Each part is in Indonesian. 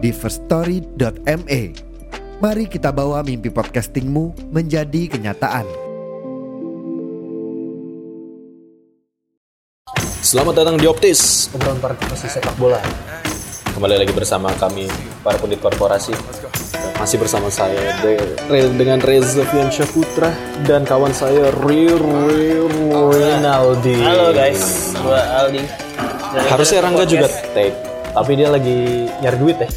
di firststory.me. Mari kita bawa mimpi podcastingmu menjadi kenyataan. Selamat datang di Optis, obrolan para profesi sepak bola. kembali lagi bersama kami para pundit korporasi. Masih bersama saya De- dengan Reza Fiansyah Putra dan kawan saya Riri Rinaldi. Halo guys, gua Aldi. Harusnya Rangga juga take, tapi dia lagi nyari duit ya.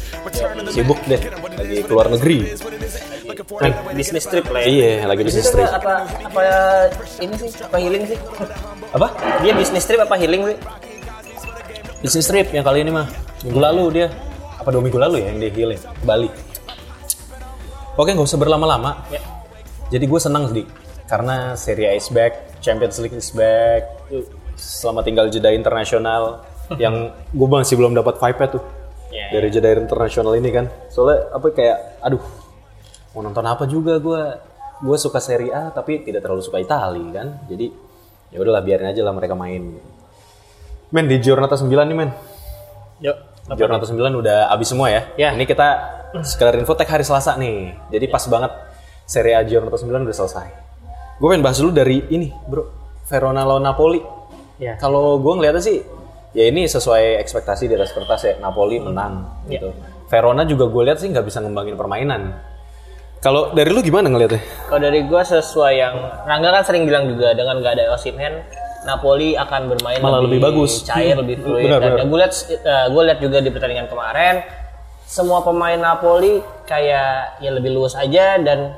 Sibuk deh, lagi keluar negeri. Men, bisnis trip lah ya. Iya, lagi bisnis trip. Apa, apa apa ini sih? Apa healing sih? Apa? Dia bisnis trip apa healing sih? Bisnis trip yang kali ini mah minggu lalu dia apa dua minggu lalu ya yang dia healing ke Bali. Oke nggak usah berlama-lama. Ya. Jadi gue senang sih karena Serie A is back, Champions League is back. Selama tinggal jeda internasional yang gue masih belum dapat vibe tuh Ya, dari jeda internasional ini kan. Soalnya apa kayak aduh mau nonton apa juga gue gue suka Serie A tapi tidak terlalu suka Itali kan. Jadi ya udahlah biarin aja lah mereka main. Men di Giornata 9 nih men. Yuk. Giornata 9 udah abis semua ya. Ya. Ini kita sekedar info tag hari Selasa nih. Jadi pas banget Serie A Giornata 9 udah selesai. Gue pengen bahas dulu dari ini, bro. Verona lawan Napoli. Ya. Kalau gue ngeliatnya sih, ya ini sesuai ekspektasi di atas kertas ya. Napoli menang gitu. Verona juga gue lihat sih nggak bisa ngembangin permainan. Kalau dari lu gimana ngeliatnya? Kalau dari gua sesuai yang Rangga kan sering bilang juga dengan gak ada Osimhen, Napoli akan bermain Malah lebih bagus. cair, Hmm. lebih fluid. Benar, dan benar. gue lihat gue lihat juga di pertandingan kemarin, semua pemain Napoli kayak ya lebih luas aja dan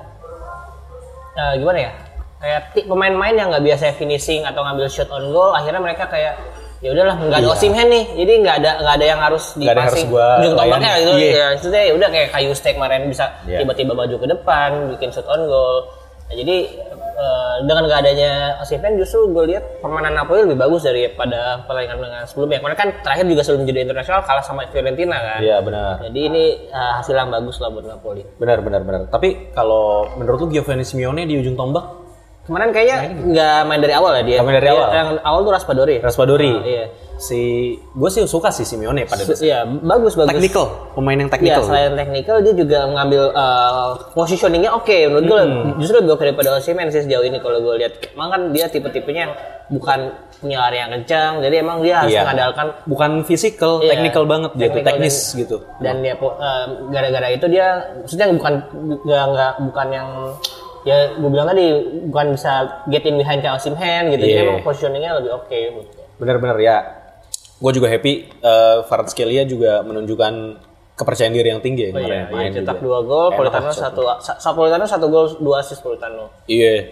eh, gimana ya? Kayak pemain-pemain yang nggak biasa finishing atau ngambil shot on goal, akhirnya mereka kayak ya udahlah nggak ada Osimhen nih, jadi nggak ada nggak ada yang harus Iya. Nggak dipasing. gua Ujung tombaknya gitu Iya. ya maksudnya ya udah kayak kayu steak kemarin bisa Iya. tiba-tiba maju ke depan bikin shot on goal Nah, jadi eh, dengan gak adanya Osimhen justru gue lihat permainan Napoli lebih bagus daripada pertandingan dengan sebelumnya kemarin kan terakhir juga sebelum jadi internasional kalah sama Fiorentina kan Iya benar. jadi ini eh, hasil yang bagus lah buat Napoli Benar, benar, benar. Tapi kalau menurut lu Giovanni Simeone di ujung tombak, kemarin kayaknya nggak main dari awal ya dia main dari Dia- awal? yang awal tuh Raspadori Raspadori. Ah, iya Si gue sih suka sih Simeone pada dasarnya. Iya, bagus bagus Technical, pemain yang Iya, technical. selain technical dia juga mengambil uh, positioningnya oke menurut gue justru lebih oke daripada Osimhen sih sejauh ini kalau gue lihat. Emang kan dia tipe-tipenya yang bukan punya lari yang kencang, jadi emang dia harus Iya. mengandalkan bukan physical, Iya, technical banget dia tuh, teknis dan- gitu. dan dia uh, gara-gara itu dia maksudnya bukan nggak bukan yang ya gue bilang tadi bukan bisa get in behind kayak Osimhen gitu. Jadi Iya. emang positioningnya lebih oke menurut gue. Benar-benar ya. Gue juga happy uh, Kvaratskhelia juga menunjukkan kepercayaan diri yang tinggi ya Oh kemarin iya, main iya, cetak juga. dua gol, Politano satu, sa- sa- Politano satu gol, dua assist Politano. Iya.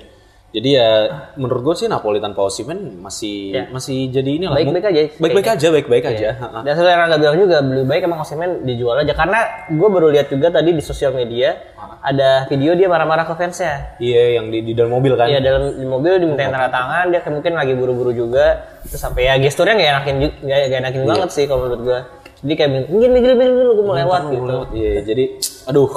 Jadi ya menurut gue sih Napoli tanpa Osimhen masih Ya. masih jadi ini lah. Baik-baik aja. Baik-baik aja, baik-baik aja. Ha-ha. Dan sebenarnya Rangga bilang juga lebih baik emang Osimhen dijual aja karena gue baru lihat juga tadi di sosial media ada video dia marah-marah ke fansnya. Iya, yang di, di dalam mobil kan. Iya dalam di mobil dimintain tanda tangan dia kayak mungkin lagi buru-buru juga terus sampai ya gesturnya nggak enakin nggak nggak enakin Iya. banget sih kalau menurut gue. Jadi kayak minggir minggir dulu gue mau lewat gitu. Iya, jadi aduh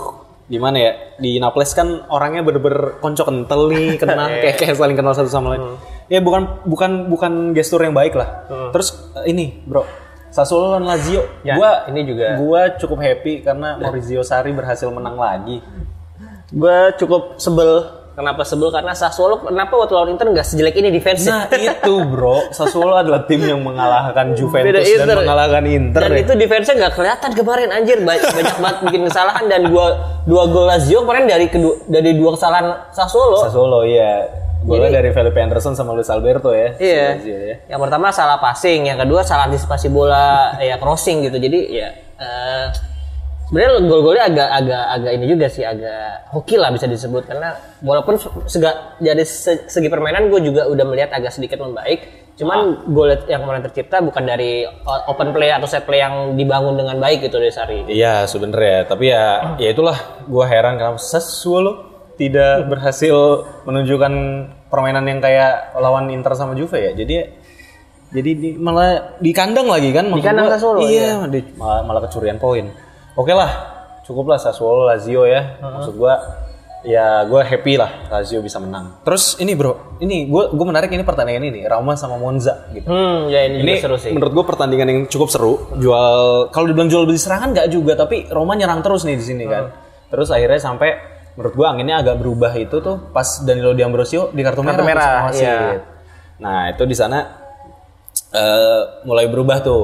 gimana ya di Naples kan orangnya bener-bener konco kental nih kenal kayak kayak saling kenal satu sama lain. Ya bukan bukan bukan gestur yang baik lah. Terus eh, ini bro Sassuolo lawan Lazio, Ya, gua ini juga. gua cukup happy karena Maurizio Sarri berhasil menang lagi. Gue cukup sebel. Kenapa sebel? Karena Sassuolo kenapa waktu lawan Inter nggak sejelek ini defense Nah itu bro, Sassuolo adalah tim yang mengalahkan Juventus Beda dan mengalahkan Inter. Dan ya. itu defense-nya nggak kelihatan kemarin anjir Ba- banyak banget bikin kesalahan dan dua dua gol Lazio kemarin dari kedua dari dua kesalahan Sassuolo. Sassuolo iya. Golnya dari Felipe Anderson sama Luis Alberto ya. Iya. Lazio ya. Yang pertama salah passing, yang kedua salah antisipasi bola ya crossing gitu. Jadi ya eh, sebenarnya gol-golnya agak agak agak ini juga sih agak hoki lah bisa disebut karena walaupun sega, dari se- segi permainan gue juga udah melihat agak sedikit membaik Cuman gol yang kemarin tercipta bukan dari open play atau set play yang dibangun dengan baik gitu dari Sari. Iya sebenarnya, tapi ya ya itulah gue heran kenapa Sassuolo tidak berhasil menunjukkan permainan yang kayak lawan Inter sama Juve ya. Jadi jadi di, malah di kandang lagi kan? maksud kandang gua, Iya, di- malah, malah kecurian poin. Oke lah, cukuplah Sassuolo Lazio ya. Maksud gue ya gue happy lah Lazio bisa menang. Terus ini bro, ini gue gue menarik ini pertandingan ini Roma sama Monza gitu. Hmm, ya ini, Ini juga seru sih. menurut gue pertandingan yang cukup seru. Jual kalau dibilang jual beli serangan nggak juga, tapi Roma nyerang terus nih di sini kan. Terus akhirnya sampai menurut gue anginnya agak berubah itu tuh pas Danilo D'Ambrosio di kartu merah, merah, sama wasit. iya. Nah itu di sana eh, mulai berubah tuh.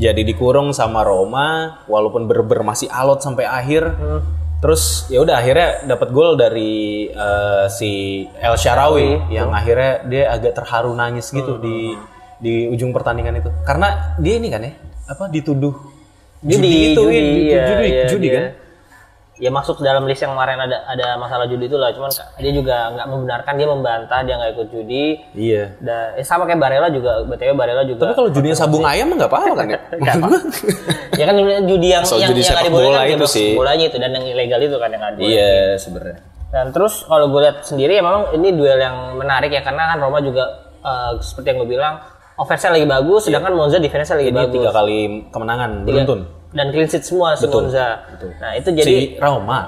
Jadi dikurung sama Roma, walaupun berber masih alot sampai akhir. Terus ya udah akhirnya dapat gol dari eh, si El Sharawi yang akhirnya dia agak terharu nangis gitu di di ujung pertandingan itu. Karena dia ini kan ya, apa dituduh Judi, itu, judi, iya, iya, judi, iya, judi dia- kan? Ya masuk dalam list yang kemarin ada ada masalah judi itu lah. Cuman dia juga nggak membenarkan, dia membantah, dia nggak ikut judi. Iya. Dan eh, sama kayak Barella juga, btw Barella juga. Tapi kalau judinya sabung ayam nggak apa-apa kan ya? Ya kan judi yang Soal yang judi yang bola itu bebas sih. bolanya itu dan yang ilegal itu kan yang dibolehkan. Iya sebenarnya. Dan terus kalau gue lihat sendiri ya memang ini duel yang menarik ya karena kan Roma juga eh, seperti yang gue bilang offense-nya lagi bagus, sedangkan Monza defense-nya lagi Ini bagus. tiga kali kemenangan beruntun. Dan clean sheet semua si Betul, Monza. betul. Nah itu jadi si Roma.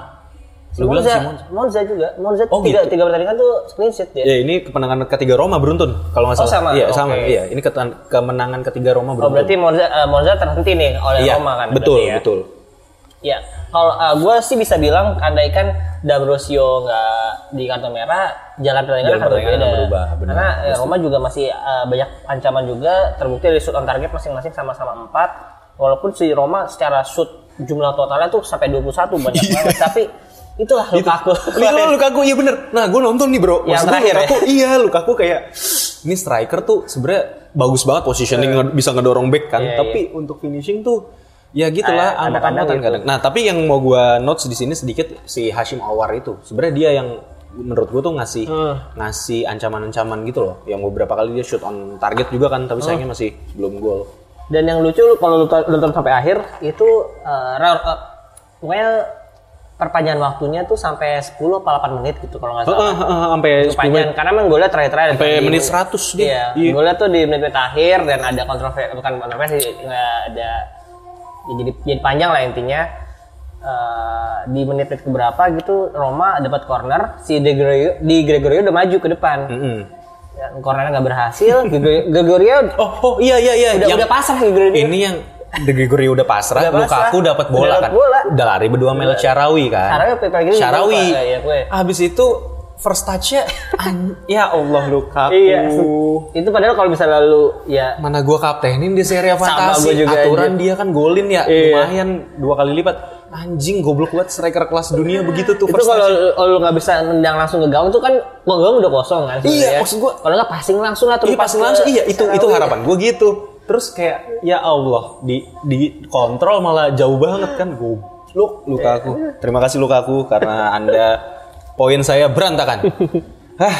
Lu bilang Monza, si Monza. Monza juga. Monza Oh, tiga, gitu. tiga pertandingan tuh clean sheet dia. Ya ini kemenangan ketiga Roma beruntun kalau nggak Oh, salah. sama? Iya sama. Oke. Iya ini kemenangan ketiga Roma Oh beruntun. berarti Monza, eh, Monza terhenti nih oleh iya, Roma kan? betul ya? betul. Ya, kalau gue sih bisa bilang andaikan D'Ambrosio nggak di kartu merah, jalan pertandingan akan berbeda. berubah, benar. Karena ya, Roma juga masih eh, banyak ancaman juga, terbukti dari shoot on target masing-masing sama-sama 4. Walaupun si Roma secara shoot jumlah totalnya tuh sampai 21 banyak Iya. banget, tapi itulah Lukaku. Iya Lukaku iya bener. Nah gue nonton nih bro. Yang Maksud gua terakhir ya? Lukaku, Iya Lukaku kayak ini striker tuh sebenarnya bagus banget positioning nge- bisa ngedorong back kan. Iya, Tapi untuk finishing tuh ya gitulah Ah, kadang-kadang amatan gitu. kadang. Nah tapi yang mau gue notes di sini sedikit si Hashim Awar itu. Sebenarnya dia yang menurut gue tuh ngasih Hmm. ngasih ancaman-ancaman gitu loh. Yang beberapa kali dia shoot on target juga kan. Tapi sayangnya masih belum gol. Dan yang lucu kalau lu to- nonton sampai akhir itu ra- eh, pokoknya perpanjangan waktunya tuh sampai 10 apa 8 menit gitu kalau nggak salah. Sampai 10 Panjang menit. karena memang golnya terakhir-terakhir Sampai Di- menit 100 dia. Iya, Iya. golnya tuh di menit-menit akhir dan ada kontroversi bukan kontroversi nggak ada ya jadi jadi panjang lah intinya. Eh, di menit-menit keberapa gitu Roma dapat corner si De Gregorio, di Gregorio udah maju ke depan. Mm-mm. Ya, cornernya nggak berhasil, Gregorio, Oh, oh iya iya iya. udah Yang- udah pasrah Gregorio. Ini yang De Gregorio udah pasrah, Udah pasrah. Lukaku dapat bola Udah kan. bola. Udah lari berdua Mel Syarawi kan. Syarawi Syarawi. ya, gue. Habis itu first touch-nya ya Allah Lukaku. Iya, itu padahal kalau misalnya lu ya Mana gua kaptenin di seri Sama fantasi. gua juga Aturan aja. dia kan golin ya, Iya. lumayan dua kali lipat. Anjing goblok banget striker kelas dunia begitu tuh itu kalau lu nggak bisa nendang langsung ke gawang tuh kan gawang udah kosong kan Iya, sebenarnya. maksud gua- kalau nggak passing langsung lah Iya pas passing langsung, iya itu itu harapan gue gitu. Terus kayak ya Allah di di kontrol malah jauh banget kan goblok Lukaku. Terima kasih Lukaku karena anda poin saya berantakan. Hah,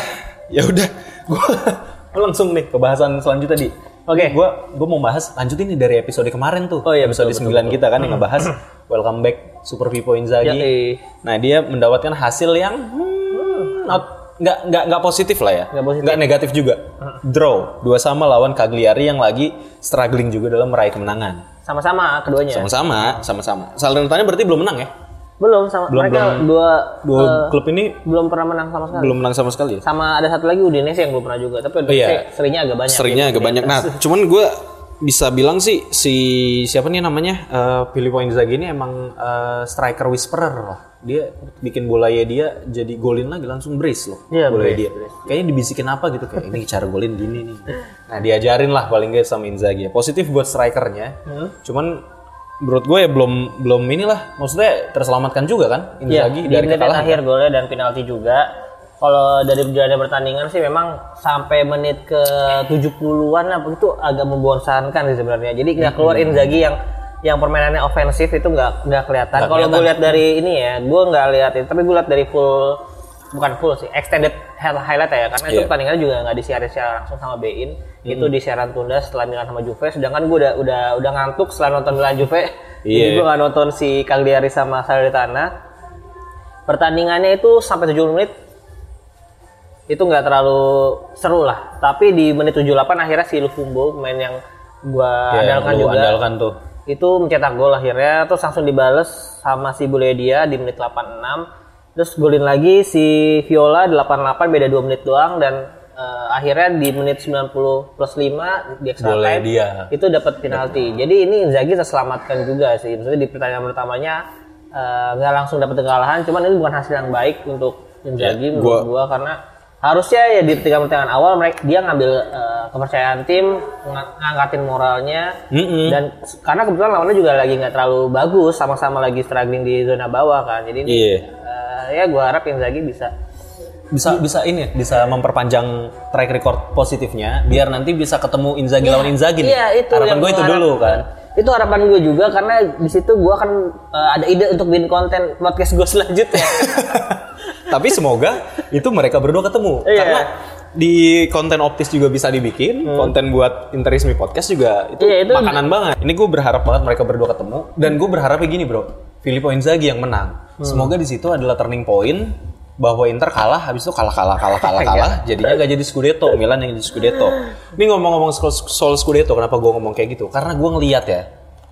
ya udah gue langsung nih ke bahasan selanjutnya di. Oke, gue gue mau bahas lanjutin nih dari episode kemarin tuh. Oh iya, episode betul, 9 kita kan yang ngebahas welcome back Super Vivo Inzaghi. Yoi. Nah dia mendapatkan hasil yang hmm, not- nggak nggak nggak positif lah ya, Nggak positif. nggak negatif juga. Draw dua sama lawan Cagliari yang lagi struggling juga dalam meraih kemenangan. sama-sama keduanya Sama-sama, sama-sama. Salernitana berarti belum menang ya? Belum sama Belum, mereka belum. dua Dua eh, klub ini belum pernah menang sama sekali belum menang sama sekali. ya? sama ada satu lagi Udinese yang belum pernah juga tapi Udinese iya. seringnya agak banyak Seringnya gitu. agak banyak. Nah, cuman gue bisa bilang sih si siapa nih namanya uh, Filippo Inzaghi ini emang eh, striker whisperer lah. Dia bikin bolanya dia jadi golin lagi langsung brace loh. Iya, bolanya brace, dia. Kayaknya dibisikin apa gitu kayak ini cara golin gini nih. Nah, diajarin lah paling nggak sama Inzaghi. Positif buat strikernya. Cuman menurut gue ya belum belum inilah maksudnya terselamatkan juga kan Iya, Inzaghi di dari menit kekalahan. akhir golnya dan penalti juga. Kalau dari berjalannya pertandingan sih memang sampai menit ke 70-an apa itu agak membosankan sih sebenarnya. Jadi nggak keluar Inzaghi yang yang permainannya ofensif itu nggak nggak kelihatan. Kalau gue lihat dari ini ya, gue nggak lihat itu, tapi gue lihat dari full bukan full sih extended hi- highlight ya karena itu Iya. pertandingannya juga nggak disiarin secara langsung sama Bein. Itu di siaran tunda setelah Milan sama Juve sedangkan gue udah udah udah ngantuk setelah nonton Milan Juve. Jadi Iya. gue nggak nonton si Cagliari sama Salernitana. Pertandingannya itu sampai 70 menit. Itu nggak terlalu seru lah. Tapi di menit 78 akhirnya si Lufumbo pemain yang gua Ya, andalkan lu juga andalkan tuh. itu mencetak gol akhirnya. Terus langsung dibales sama si Buledia di menit 86 terus golin lagi si Viola 88 beda 2 menit doang dan eh, akhirnya di menit 90 plus 5 di extra time Buledia. itu dapat penalti. Jadi ini Inzaghi terselamatkan juga sih. Maksudnya di pertandingan pertamanya eh, nggak langsung dapat kekalahan cuman ini bukan hasil yang baik untuk Inzaghi Ya, menurut gua- gua karena harusnya ya di pertandingan awal mereka dia ngambil eh, kepercayaan tim ng- ngangkatin moralnya. Mm-mm. dan s- karena kebetulan lawannya juga lagi nggak terlalu bagus sama-sama lagi struggling di zona bawah kan. Jadi ini, eh, ya gua harap Inzaghi bisa Bisa bisa ini bisa memperpanjang track record positifnya biar nanti bisa ketemu Inzaghi lawan Inzaghi nih. Iya itu Harapan gue itu gua dulu kan. Itu harapan gue juga karena di situ gue kan eh, ada ide untuk bikin konten podcast gue selanjutnya. Tapi semoga itu mereka berdua ketemu Iya. karena di konten optis juga bisa dibikin, konten buat Interisme Podcast juga itu, Hmm. Iya, itu- makanan banget. Ini gue berharap banget mereka berdua ketemu dan gue berharapnya gini bro, Filippo Inzaghi yang menang. Hmm. Semoga di situ adalah turning point bahwa Inter kalah, habis itu kalah kalah kalah kalah Iya. kalah, jadinya gak jadi Scudetto, Milan yang jadi Scudetto. Ini ngomong-ngomong soal, Scudetto, kenapa gue ngomong kayak gitu? Karena gue ngeliat ya,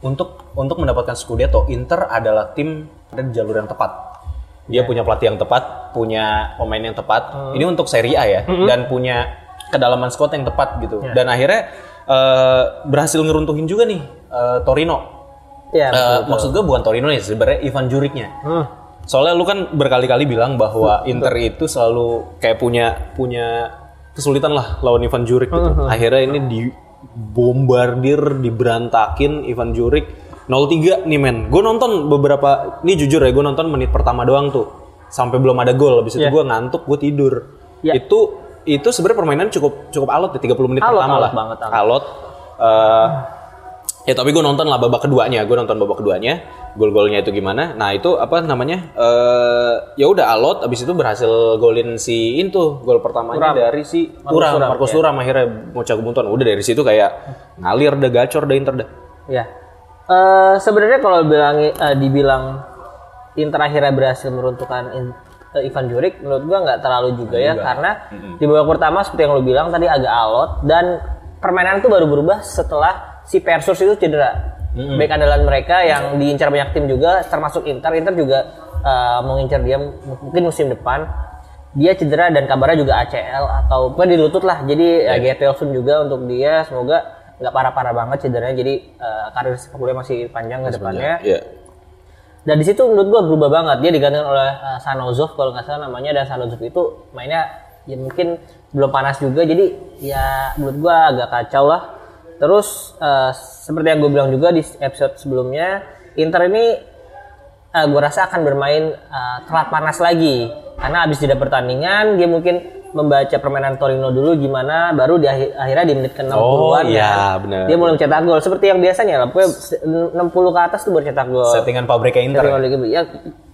untuk untuk mendapatkan Scudetto, Inter adalah tim di jalur yang tepat. Dia punya pelatih yang tepat, punya pemain yang tepat. Ini untuk Serie A ya, dan punya kedalaman squad yang tepat gitu. Dan akhirnya eh, berhasil ngeruntuhin juga nih eh, Torino. Iya. Eh, betul. maksud gue bukan Torino nih, sebenarnya Ivan Juricnya. Hmm. Soalnya lu kan berkali-kali bilang bahwa Inter itu selalu kayak punya punya kesulitan lah lawan Ivan Juric gitu. Akhirnya ini dibombardir, diberantakin Ivan Juric 0-3 nih men. Gue nonton beberapa, ini jujur ya gue nonton menit pertama doang tuh. Sampai belum ada gol, habis itu Iya. gue ngantuk, gue tidur. Iya. Itu itu sebenarnya permainan cukup cukup alot ya 30 menit Alot, pertama alot lah. banget, alot. alot. Eh, ya tapi gue nonton lah babak keduanya. Gue nonton babak keduanya. Gol-golnya itu gimana? Nah itu apa namanya? Eh ya udah alot abis itu berhasil golin si itu gol pertamanya Turam. dari si Turam Turam, Marcos ya. Turam akhirnya mau buntuan udah dari situ kayak ngalir dah gacor dah Inter dah Ya. Eh sebenarnya kalau bilang eh, dibilang Inter akhirnya berhasil meruntuhkan In- eh, Ivan Juric, menurut gua nggak terlalu juga ya. Karena di babak pertama seperti yang lo bilang tadi agak alot. Dan permainan itu baru berubah setelah si Persus itu cedera. Baik andalan mereka yang diincar banyak tim juga termasuk Inter, Inter juga eh, mau ngincar dia mungkin musim depan. Dia cedera dan kabarnya juga ACL atau bukan di lutut lah. Jadi ya get well soon juga untuk dia. Semoga nggak parah-parah banget cederanya. Jadi eh, karir sepak bola masih panjang ke depannya. ya Dan di situ menurut gua berubah banget. Dia digantikan oleh uh, Sanozov kalau nggak salah namanya dan Sanozov itu mainnya ya mungkin belum panas juga. Jadi ya menurut gua agak kacau lah. Terus uh, seperti yang gue bilang juga di episode sebelumnya, Inter ini uh, gue rasa akan bermain uh, telat panas lagi. Karena habis jeda pertandingan dia mungkin membaca permainan Torino dulu gimana baru di akhir, akhirnya di menit ke-60-an Oh, iya, benar. dia mulai mencetak gol. Seperti yang biasanya lah pokoknya 60 ke atas tuh baru cetak gol. Settingan pabriknya Inter Liga ya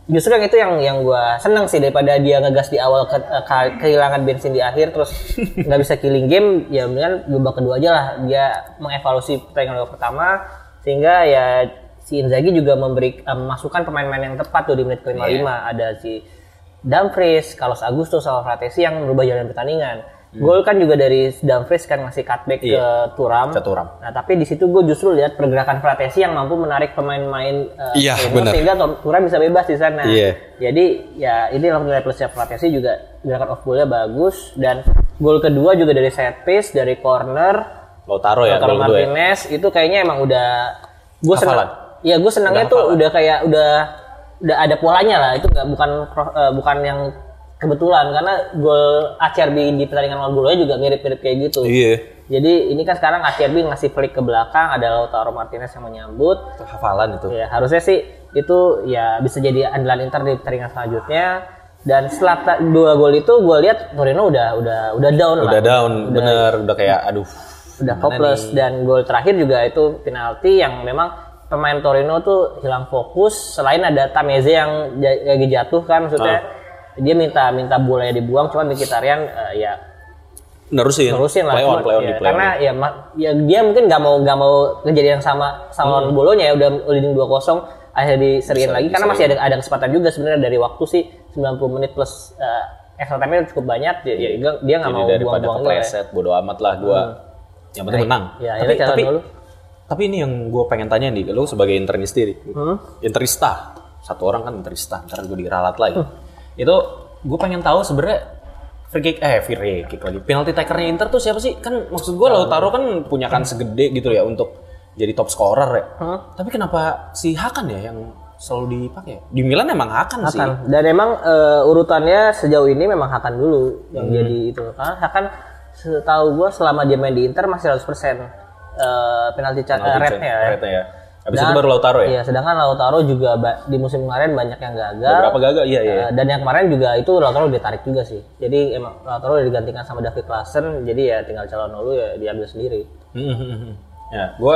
justru yang itu yang yang gue seneng sih daripada dia ngegas di awal ke- ke- kehilangan bensin di akhir terus nggak bisa killing game ya mendingan babak kedua aja lah. Dia mengevaluasi pertandingan babak pertama sehingga ya si Inzaghi juga memberi eh, masukan pemain-pemain yang tepat tuh di menit ke 55 ada si Dumfries, Carlos Augusto sama Fratesi yang merubah jalan pertandingan. Gol kan juga dari Dumfries kan ngasih cutback ke Turam. Ke Thuram. Nah, tapi di situ gue justru lihat pergerakan Fratesi yang mampu menarik pemain-pemain eh, Iya, sehingga Thuram bisa bebas di sana. Iya. Jadi ya ini nilai plusnya Fratesi juga gerakan off ball-nya bagus dan gol kedua juga dari set piece, dari corner, Lautaro ya Lautaro gol kedua ya Martinez itu kayaknya emang udah gue senang. Hafalan. Ya gue senangnya Udah tuh hafalan. udah kayak udah udah ada polanya lah itu nggak bukan eh, bukan yang kebetulan karena gol ACRB di pertandingan lawan Bolonya juga mirip-mirip kayak gitu. iya Jadi ini kan sekarang ACRB ngasih flick ke belakang ada Lautaro Martinez yang menyambut. Itu hafalan itu Ya harusnya sih itu ya bisa jadi andalan Inter di pertandingan selanjutnya. Dan setelah dua gol itu gue lihat Torino udah udah udah down lah. udah down bener udah kayak aduh udah hopeless dan gol terakhir juga itu penalti yang memang pemain Torino tuh hilang fokus selain ada Tameze yang lagi jatuh kan maksudnya dia minta minta bolanya dibuang cuman Mkhitaryan eh, ya Nerusin. terusin lah Play on, Cuman, play on ya, play on. karena ya, ma- ya dia mungkin nggak mau nggak mau kejadian yang sama sama Hmm. bolonya ya udah leading 2-0 akhirnya diseriin lagi karena masih ada ada kesempatan juga sebenarnya dari waktu sih 90 menit plus eh, extra time cukup banyak ya, ya dia nggak mau buang-buang ya. kepleset, bodo amat lah gua. Yang penting menang. Ya, tapi, tapi, dulu. tapi ini yang gue pengen tanya nih, lu sebagai internisti nih. Hmm? Interista. Satu orang kan interista, ntar gue diralat lagi. Hmm. Itu gue pengen tahu sebenarnya free kick eh free kick lagi. Penalti takernya Inter tuh siapa sih? Kan maksud gue Lautaro kan punya kan segede gitu ya untuk jadi top scorer ya. Hmm? Tapi kenapa si Hakan ya yang selalu dipakai? Di Milan emang Hakan, sih. Hakan. Dan emang eh, urutannya sejauh ini memang Hakan dulu yang Hmm. jadi itu. Karena Hakan setahu gua selama dia main di Inter masih 100% eh, penalti, ca- eh, Penalti rate-nya ya. ya. Habis Dan- itu baru Lautaro ya? Iya, sedangkan Lautaro juga di musim kemarin banyak yang gagal. Beberapa gagal, iya iya. Eh, dan yang kemarin juga itu Lautaro ditarik juga sih. Jadi emang Lautaro udah digantikan sama David Klaassen, jadi ya tinggal calon dulu ya diambil sendiri. Hmm, ya, gue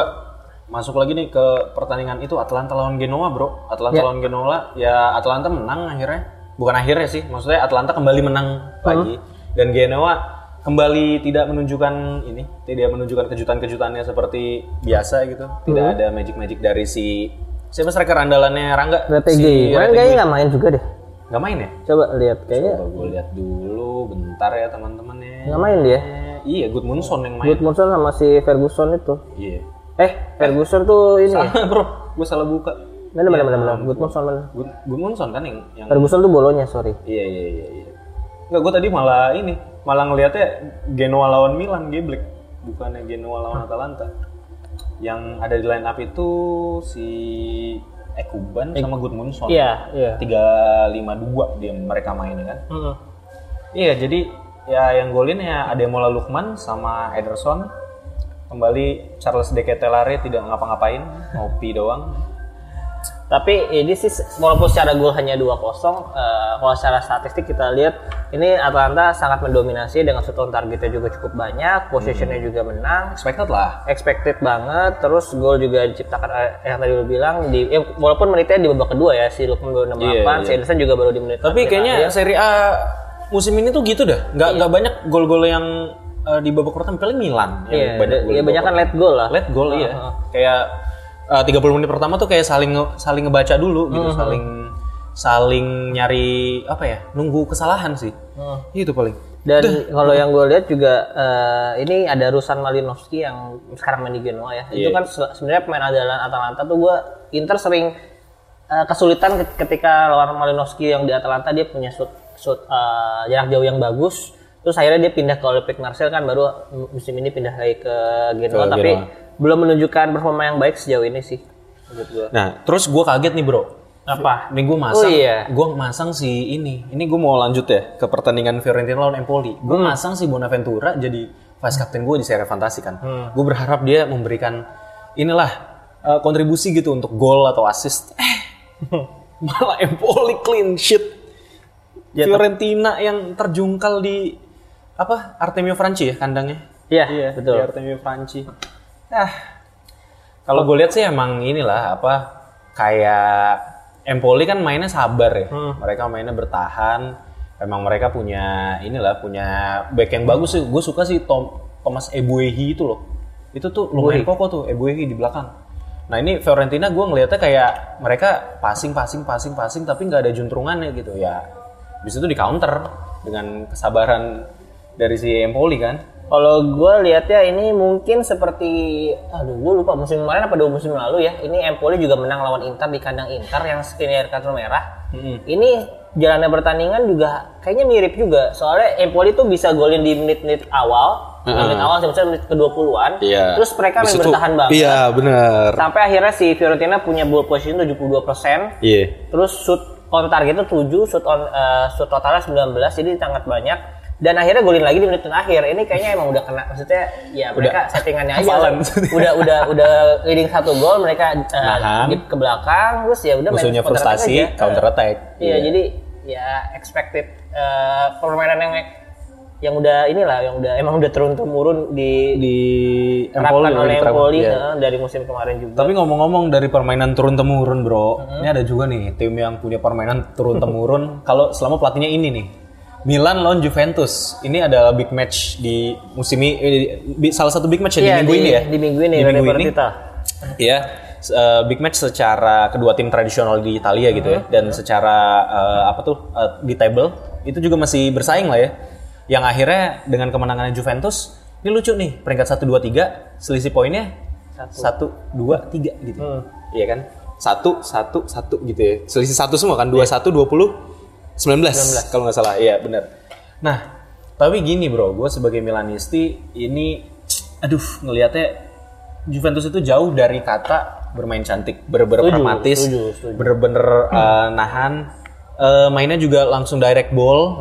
masuk lagi nih ke pertandingan itu Atlanta lawan Genoa, bro. Atlanta Ya. lawan Genoa, ya Atlanta menang akhirnya. Bukan akhirnya sih, maksudnya Atlanta kembali menang lagi. Dan Genoa kembali tidak menunjukkan ini, tidak menunjukkan kejutan-kejutannya seperti biasa gitu. Tidak ada magic-magic dari si siapa striker andalannya Rangga? Strategi. Si Kemarin kayaknya nggak main juga deh. Nggak main ya? Coba lihat kayaknya Coba gue lihat dulu, bentar ya teman-teman ya. nggak main dia. Eh, Iya, Goodmunson yang main. Goodmanson sama si Ferguson itu. Iya. Eh, Ferguson tuh ini ya? Salah bro, gue salah buka. Mana mana mana mana. Goodmanson mana? Good, Goodmunson kan yang, yang Ferguson tuh bolonya, sorry. iya iya iya iya. Enggak, gue tadi malah ini, malah ngelihatnya Genoa lawan Milan geblek, bukannya Genoa lawan Atalanta. Yang ada di line up itu si Ekuban sama Goodmunson. Iya, iya. 352 dia mereka mainnya kan. Heeh. Iya, jadi ya yang golin ya Ademola Lukman sama Ederson. Kembali Charles De Ketelare tidak ngapa-ngapain, ngopi doang. Tapi ini sih walaupun secara gol hanya 2-0, eh, kalau secara statistik kita lihat ini Atlanta sangat mendominasi dengan shoot on targetnya juga cukup banyak, possessionnya juga menang, Expected lah. expected banget, terus gol juga diciptakan eh, yang tadi lu bilang di eh, walaupun menitnya di babak kedua ya si Lukman baru 68, Iya, si iya. Ederson juga baru di menit Tapi kayaknya akhir. Serie A musim ini tuh gitu dah. Nggak nggak banyak gol-gol yang eh, di babak pertama paling Milan iya, yang banyak gol. ya di banyak kan let goal lah. Let goal iya. Heeh. Kayak eh, 30 menit pertama tuh kayak saling saling ngebaca dulu gitu, saling saling nyari apa ya? Nunggu kesalahan sih. Itu paling. Dan kalau yang gue lihat juga eh, ini ada Rusan Malinowski yang sekarang main di Genoa ya. Itu Iya. kan se- sebenarnya pemain andalan Atalanta tuh gue Inter sering eh, kesulitan ke- ketika lawan Malinowski yang di Atalanta dia punya shoot shoot eh, jarak jauh yang bagus. Terus akhirnya dia pindah ke Olympique Marseille kan baru musim ini pindah lagi ke Genoa tapi Genoa. belum menunjukkan performa yang baik sejauh ini sih. Menurut gue. Nah, terus gue kaget nih bro. Apa? Ini gue masang, Oh, iya. gue masang si ini. Ini gue mau lanjut ya ke pertandingan Fiorentina lawan Empoli. Gue Hmm. masang si Bonaventura jadi vice captain gue di Serie Fantasi kan. Hmm. Gue berharap dia memberikan inilah eh, kontribusi gitu untuk gol atau assist. Eh, malah Empoli clean sheet. Ya, Fiorentina yang terjungkal di apa Artemio Franchi ya kandangnya. Iya, betul. Di Artemio Franchi. Ah, kalau gue lihat sih emang inilah apa kayak Empoli kan mainnya sabar ya. Hmm. Mereka mainnya bertahan. Emang mereka punya inilah punya back yang bagus sih. Gue suka sih Tom, Thomas Ebuehi itu loh. Itu tuh lumayan kokoh tuh Ebuehi di belakang. Nah ini Fiorentina gue ngelihatnya kayak mereka passing passing passing passing tapi nggak ada juntrungannya gitu ya. Bisa itu di counter dengan kesabaran dari si Empoli kan. Kalau gue lihatnya ini mungkin seperti, aduh gue lupa musim kemarin apa dua musim lalu ya. Ini Empoli juga menang lawan Inter di kandang Inter yang skenario kartu merah. Ini jalannya pertandingan juga kayaknya mirip juga. Soalnya Empoli tuh bisa golin di menit-menit awal, menit awal misalnya menit ke 20-an. Iya. Terus mereka main bertahan banget. Iya benar. Sampai akhirnya si Fiorentina punya ball position 72%. Iya. Terus shoot on target itu 7, shoot on eh, shoot totalnya 19, jadi sangat banyak. Dan akhirnya golin lagi di menit akhir. Ini kayaknya emang udah kena maksudnya ya mereka settingannya aja. udah udah udah leading satu gol mereka Nahan. dip ke belakang terus ya udah main Musuhnya counter attack frustasi, counter attack. Iya, jadi ya expected eh, permainan yang yang udah inilah yang udah emang udah turun temurun di di Empoli, oleh. Empoli eh, dari musim kemarin juga. Tapi ngomong-ngomong dari permainan turun temurun, bro, ini ada juga nih tim yang punya permainan turun temurun. Kalau selama pelatihnya ini nih, Milan lawan Juventus. Ini adalah big match di musim ini, eh, di- salah satu big match ya Iya, di minggu ini ya. Di minggu ini Di minggu ini. Iya, s- eh, big match secara kedua tim tradisional di Italia gitu ya, dan secara eh, apa tuh eh, di table itu juga masih bersaing lah ya. Yang akhirnya dengan kemenangannya Juventus, ini lucu nih peringkat 1 2 3 selisih poinnya 1 2 3 gitu. Iya kan? Satu, satu, satu gitu ya. Selisih satu semua kan? 21, 20, 19, kalau nggak salah. Iya benar. Nah, tapi gini bro, gue sebagai Milanisti ini, aduh ngelihatnya Juventus itu jauh dari kata bermain cantik, bener-bener pragmatis, bener-bener uh, nahan, uh, mainnya juga langsung direct ball.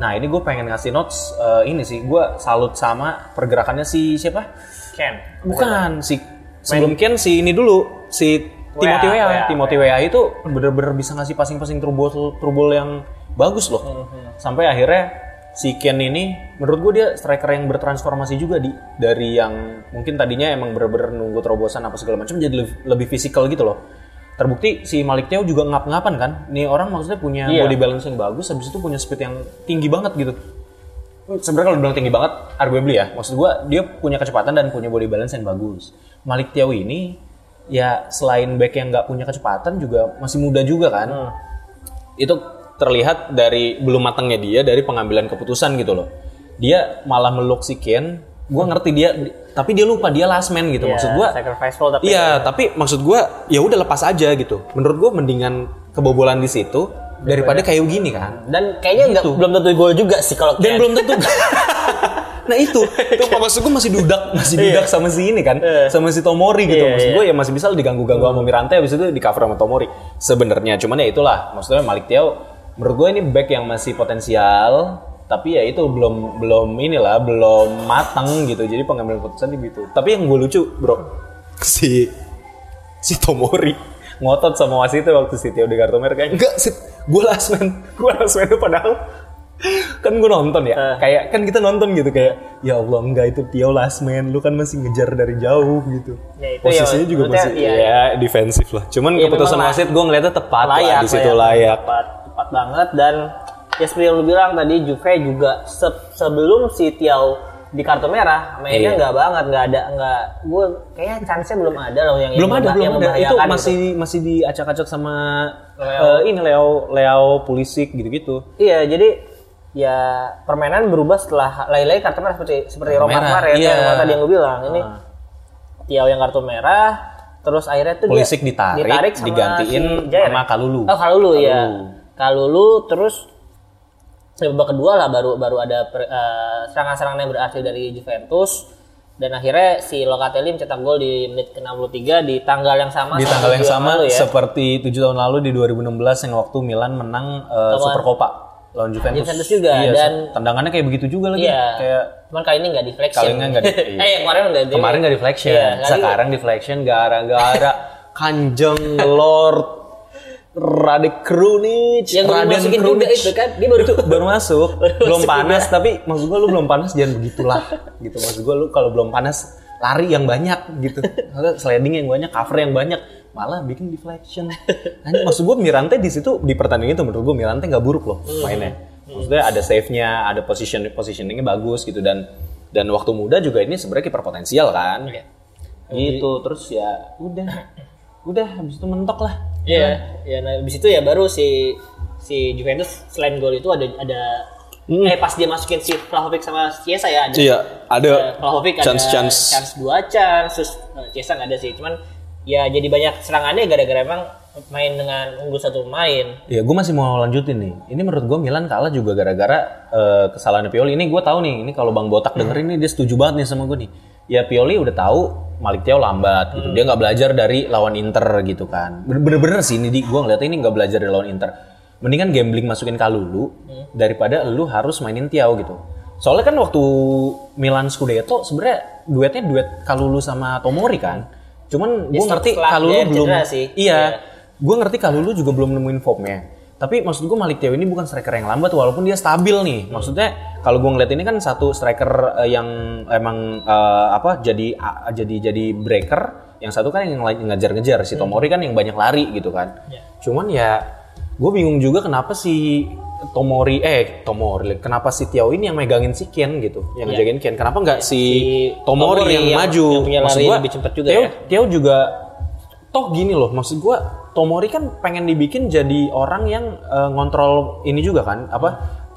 Nah ini gue pengen ngasih notes uh, ini sih, gue salut sama pergerakannya si siapa? Ken. Bukan si sebelum Ken si ini dulu si Timothy Wea, Weah. Wea, Timothy Weah itu bener-bener bisa ngasih passing-passing ball, through ball yang bagus loh. Sampai akhirnya si Ken ini menurut gue dia striker yang bertransformasi juga di dari yang mungkin tadinya emang bener-bener nunggu terobosan apa segala macam jadi lebih, lebih fisikal gitu loh. Terbukti si Malik Thiaw juga ngap-ngapan kan. Nih orang maksudnya punya Iya. body balance yang bagus habis itu punya speed yang tinggi banget gitu sebenarnya kalau dibilang tinggi banget arguably ya maksud gua dia punya kecepatan dan punya body balance yang bagus Malik Tiaw ini ya selain back yang nggak punya kecepatan juga masih muda juga kan itu terlihat dari belum matangnya dia dari pengambilan keputusan gitu loh dia malah meluk si Ken gua ngerti dia tapi dia lupa dia last man gitu Iya, maksud sacrificeful tapi Iya, tapi maksud gua ya udah lepas aja gitu. Menurut gua mendingan kebobolan di situ daripada kayak gini kan. dan kayaknya Gitu. belum tentu gol juga sih kalau Dan Ken. belum tentu. nah itu, itu maksud gue masih dudak, masih dudak sama si ini kan, sama si Tomori gitu. Iya, maksud iya. gue ya masih bisa diganggu-ganggu sama Mirante, habis itu di cover sama Tomori. Sebenarnya, cuman ya itulah, maksudnya Malik Tiaw, menurut gue ini back yang masih potensial, tapi ya itu belum belum inilah, belum matang gitu. Jadi pengambilan keputusan gitu. Tapi yang gue lucu, bro, si si Tomori ngotot sama wasit itu waktu si Tio di kartu merah kayak enggak sih gue last man gue last man padahal kan gue nonton ya Eh. kayak kan kita nonton gitu kayak ya Allah enggak itu Tio last man lu kan masih ngejar dari jauh gitu Ya, itu posisinya ya, juga masih iya. ya defensif lah cuman Iya, keputusan wasit gue ngeliatnya tepat lah layak di situ layak tepat tepat banget dan ya seperti yang lu bilang tadi Juve juga se- sebelum si Tiao di kartu merah mainnya Iya. nggak banget nggak ada nggak gue kayaknya chance-nya belum ada loh yang belum yang ada belum yang ada itu masih gitu. masih diacak-acak sama Leo. eh, ini Leo Leo Pulisic gitu-gitu iya jadi ya permainan berubah setelah lagi-lagi kartu merah seperti seperti Roma kemarin iya. yang tadi yang gue bilang ini Ah. Tiao yang kartu merah terus akhirnya tuh Pulisic dia ditarik, sama digantiin si Jair. sama Kalulu. Oh Kalulu, ya. Kalulu. Terus di babak kedua lah baru baru ada eh, serangan-serangan yang berhasil dari Juventus dan akhirnya si Locatelli mencetak gol di menit ke-63 di tanggal yang sama di tanggal yang sama lalu ya. seperti tujuh tahun lalu di 2016 yang waktu Milan menang uh, Lawan- Super Copa lawan Juventus. Juventus juga, Iya, dan- tendangannya kayak begitu juga lagi. Iya. Kayak Cuman kali ini nggak deflection. Kali ini nggak di- iya. eh kemarin kemarin nggak deflection, Iya, sekarang deflection gara-gara Kanjeng Lord Radek Krunic, Yang baru Raden masukin juga Krunic. itu kan, dia baru- Itu baru masuk, belum panas tapi maksud gua lu belum panas jangan begitulah gitu maksud gua lu kalau belum panas lari yang banyak gitu, sliding yang banyak, cover yang banyak, malah bikin deflection. Anjing, maksud gua Mirante di situ di pertandingan itu menurut gua Mirante nggak buruk loh mainnya. Maksudnya ada save-nya, ada position positioningnya bagus gitu dan dan waktu muda juga ini sebenarnya kiper potensial kan. Iya. Gitu terus ya udah udah habis itu mentok lah. Iya, ya nah habis itu ya baru si si Juventus selain gol itu ada ada eh pas dia masukin si Vlahovic sama Chiesa ya ada Iya, ada eh, Vlahovic ada chance-chance. chance dua chance terus eh, Chiesa nggak ada sih cuman ya jadi banyak serangannya gara-gara emang main dengan unggul satu pemain Ya, gue masih mau lanjutin nih. Ini menurut gue Milan kalah juga gara-gara eh, kesalahan Pioli. Ini gue tahu nih, ini kalau Bang Botak dengerin nih dia setuju banget nih sama gue nih. Ya Pioli udah tahu Malik Thiaw lambat gitu. Dia nggak belajar dari lawan Inter gitu kan. Bener-bener sih ini di gue ngeliatnya ini nggak belajar dari lawan Inter. Mendingan gambling masukin Kalulu daripada lu harus mainin Thiaw gitu. Soalnya kan waktu Milan Scudetto sebenarnya duetnya duet Kalulu sama Tomori kan. Cuman gue ngerti Kalulu belum sih. Iya, Iya. gue ngerti Kalulu juga belum nemuin formnya. Tapi maksud gue Malik Thiaw ini bukan striker yang lambat walaupun dia stabil nih. Maksudnya kalau gue ngeliat ini kan satu striker eh, yang emang eh, apa jadi a- jadi jadi breaker, yang satu kan yang ngejar-ngejar si Tomori kan yang banyak lari gitu kan. Cuman ya gue bingung juga kenapa si Tomori eh Tomori kenapa si Tiao ini yang megangin si Ken gitu, yang ngejagain Ken. Kenapa nggak si, Tomori, Tomori yang, yang- maju? yang punya Maksud gua, lebih juga ya. Juga toh gini loh, maksud gua Tomori kan pengen dibikin jadi orang yang eh, ngontrol ini juga kan, apa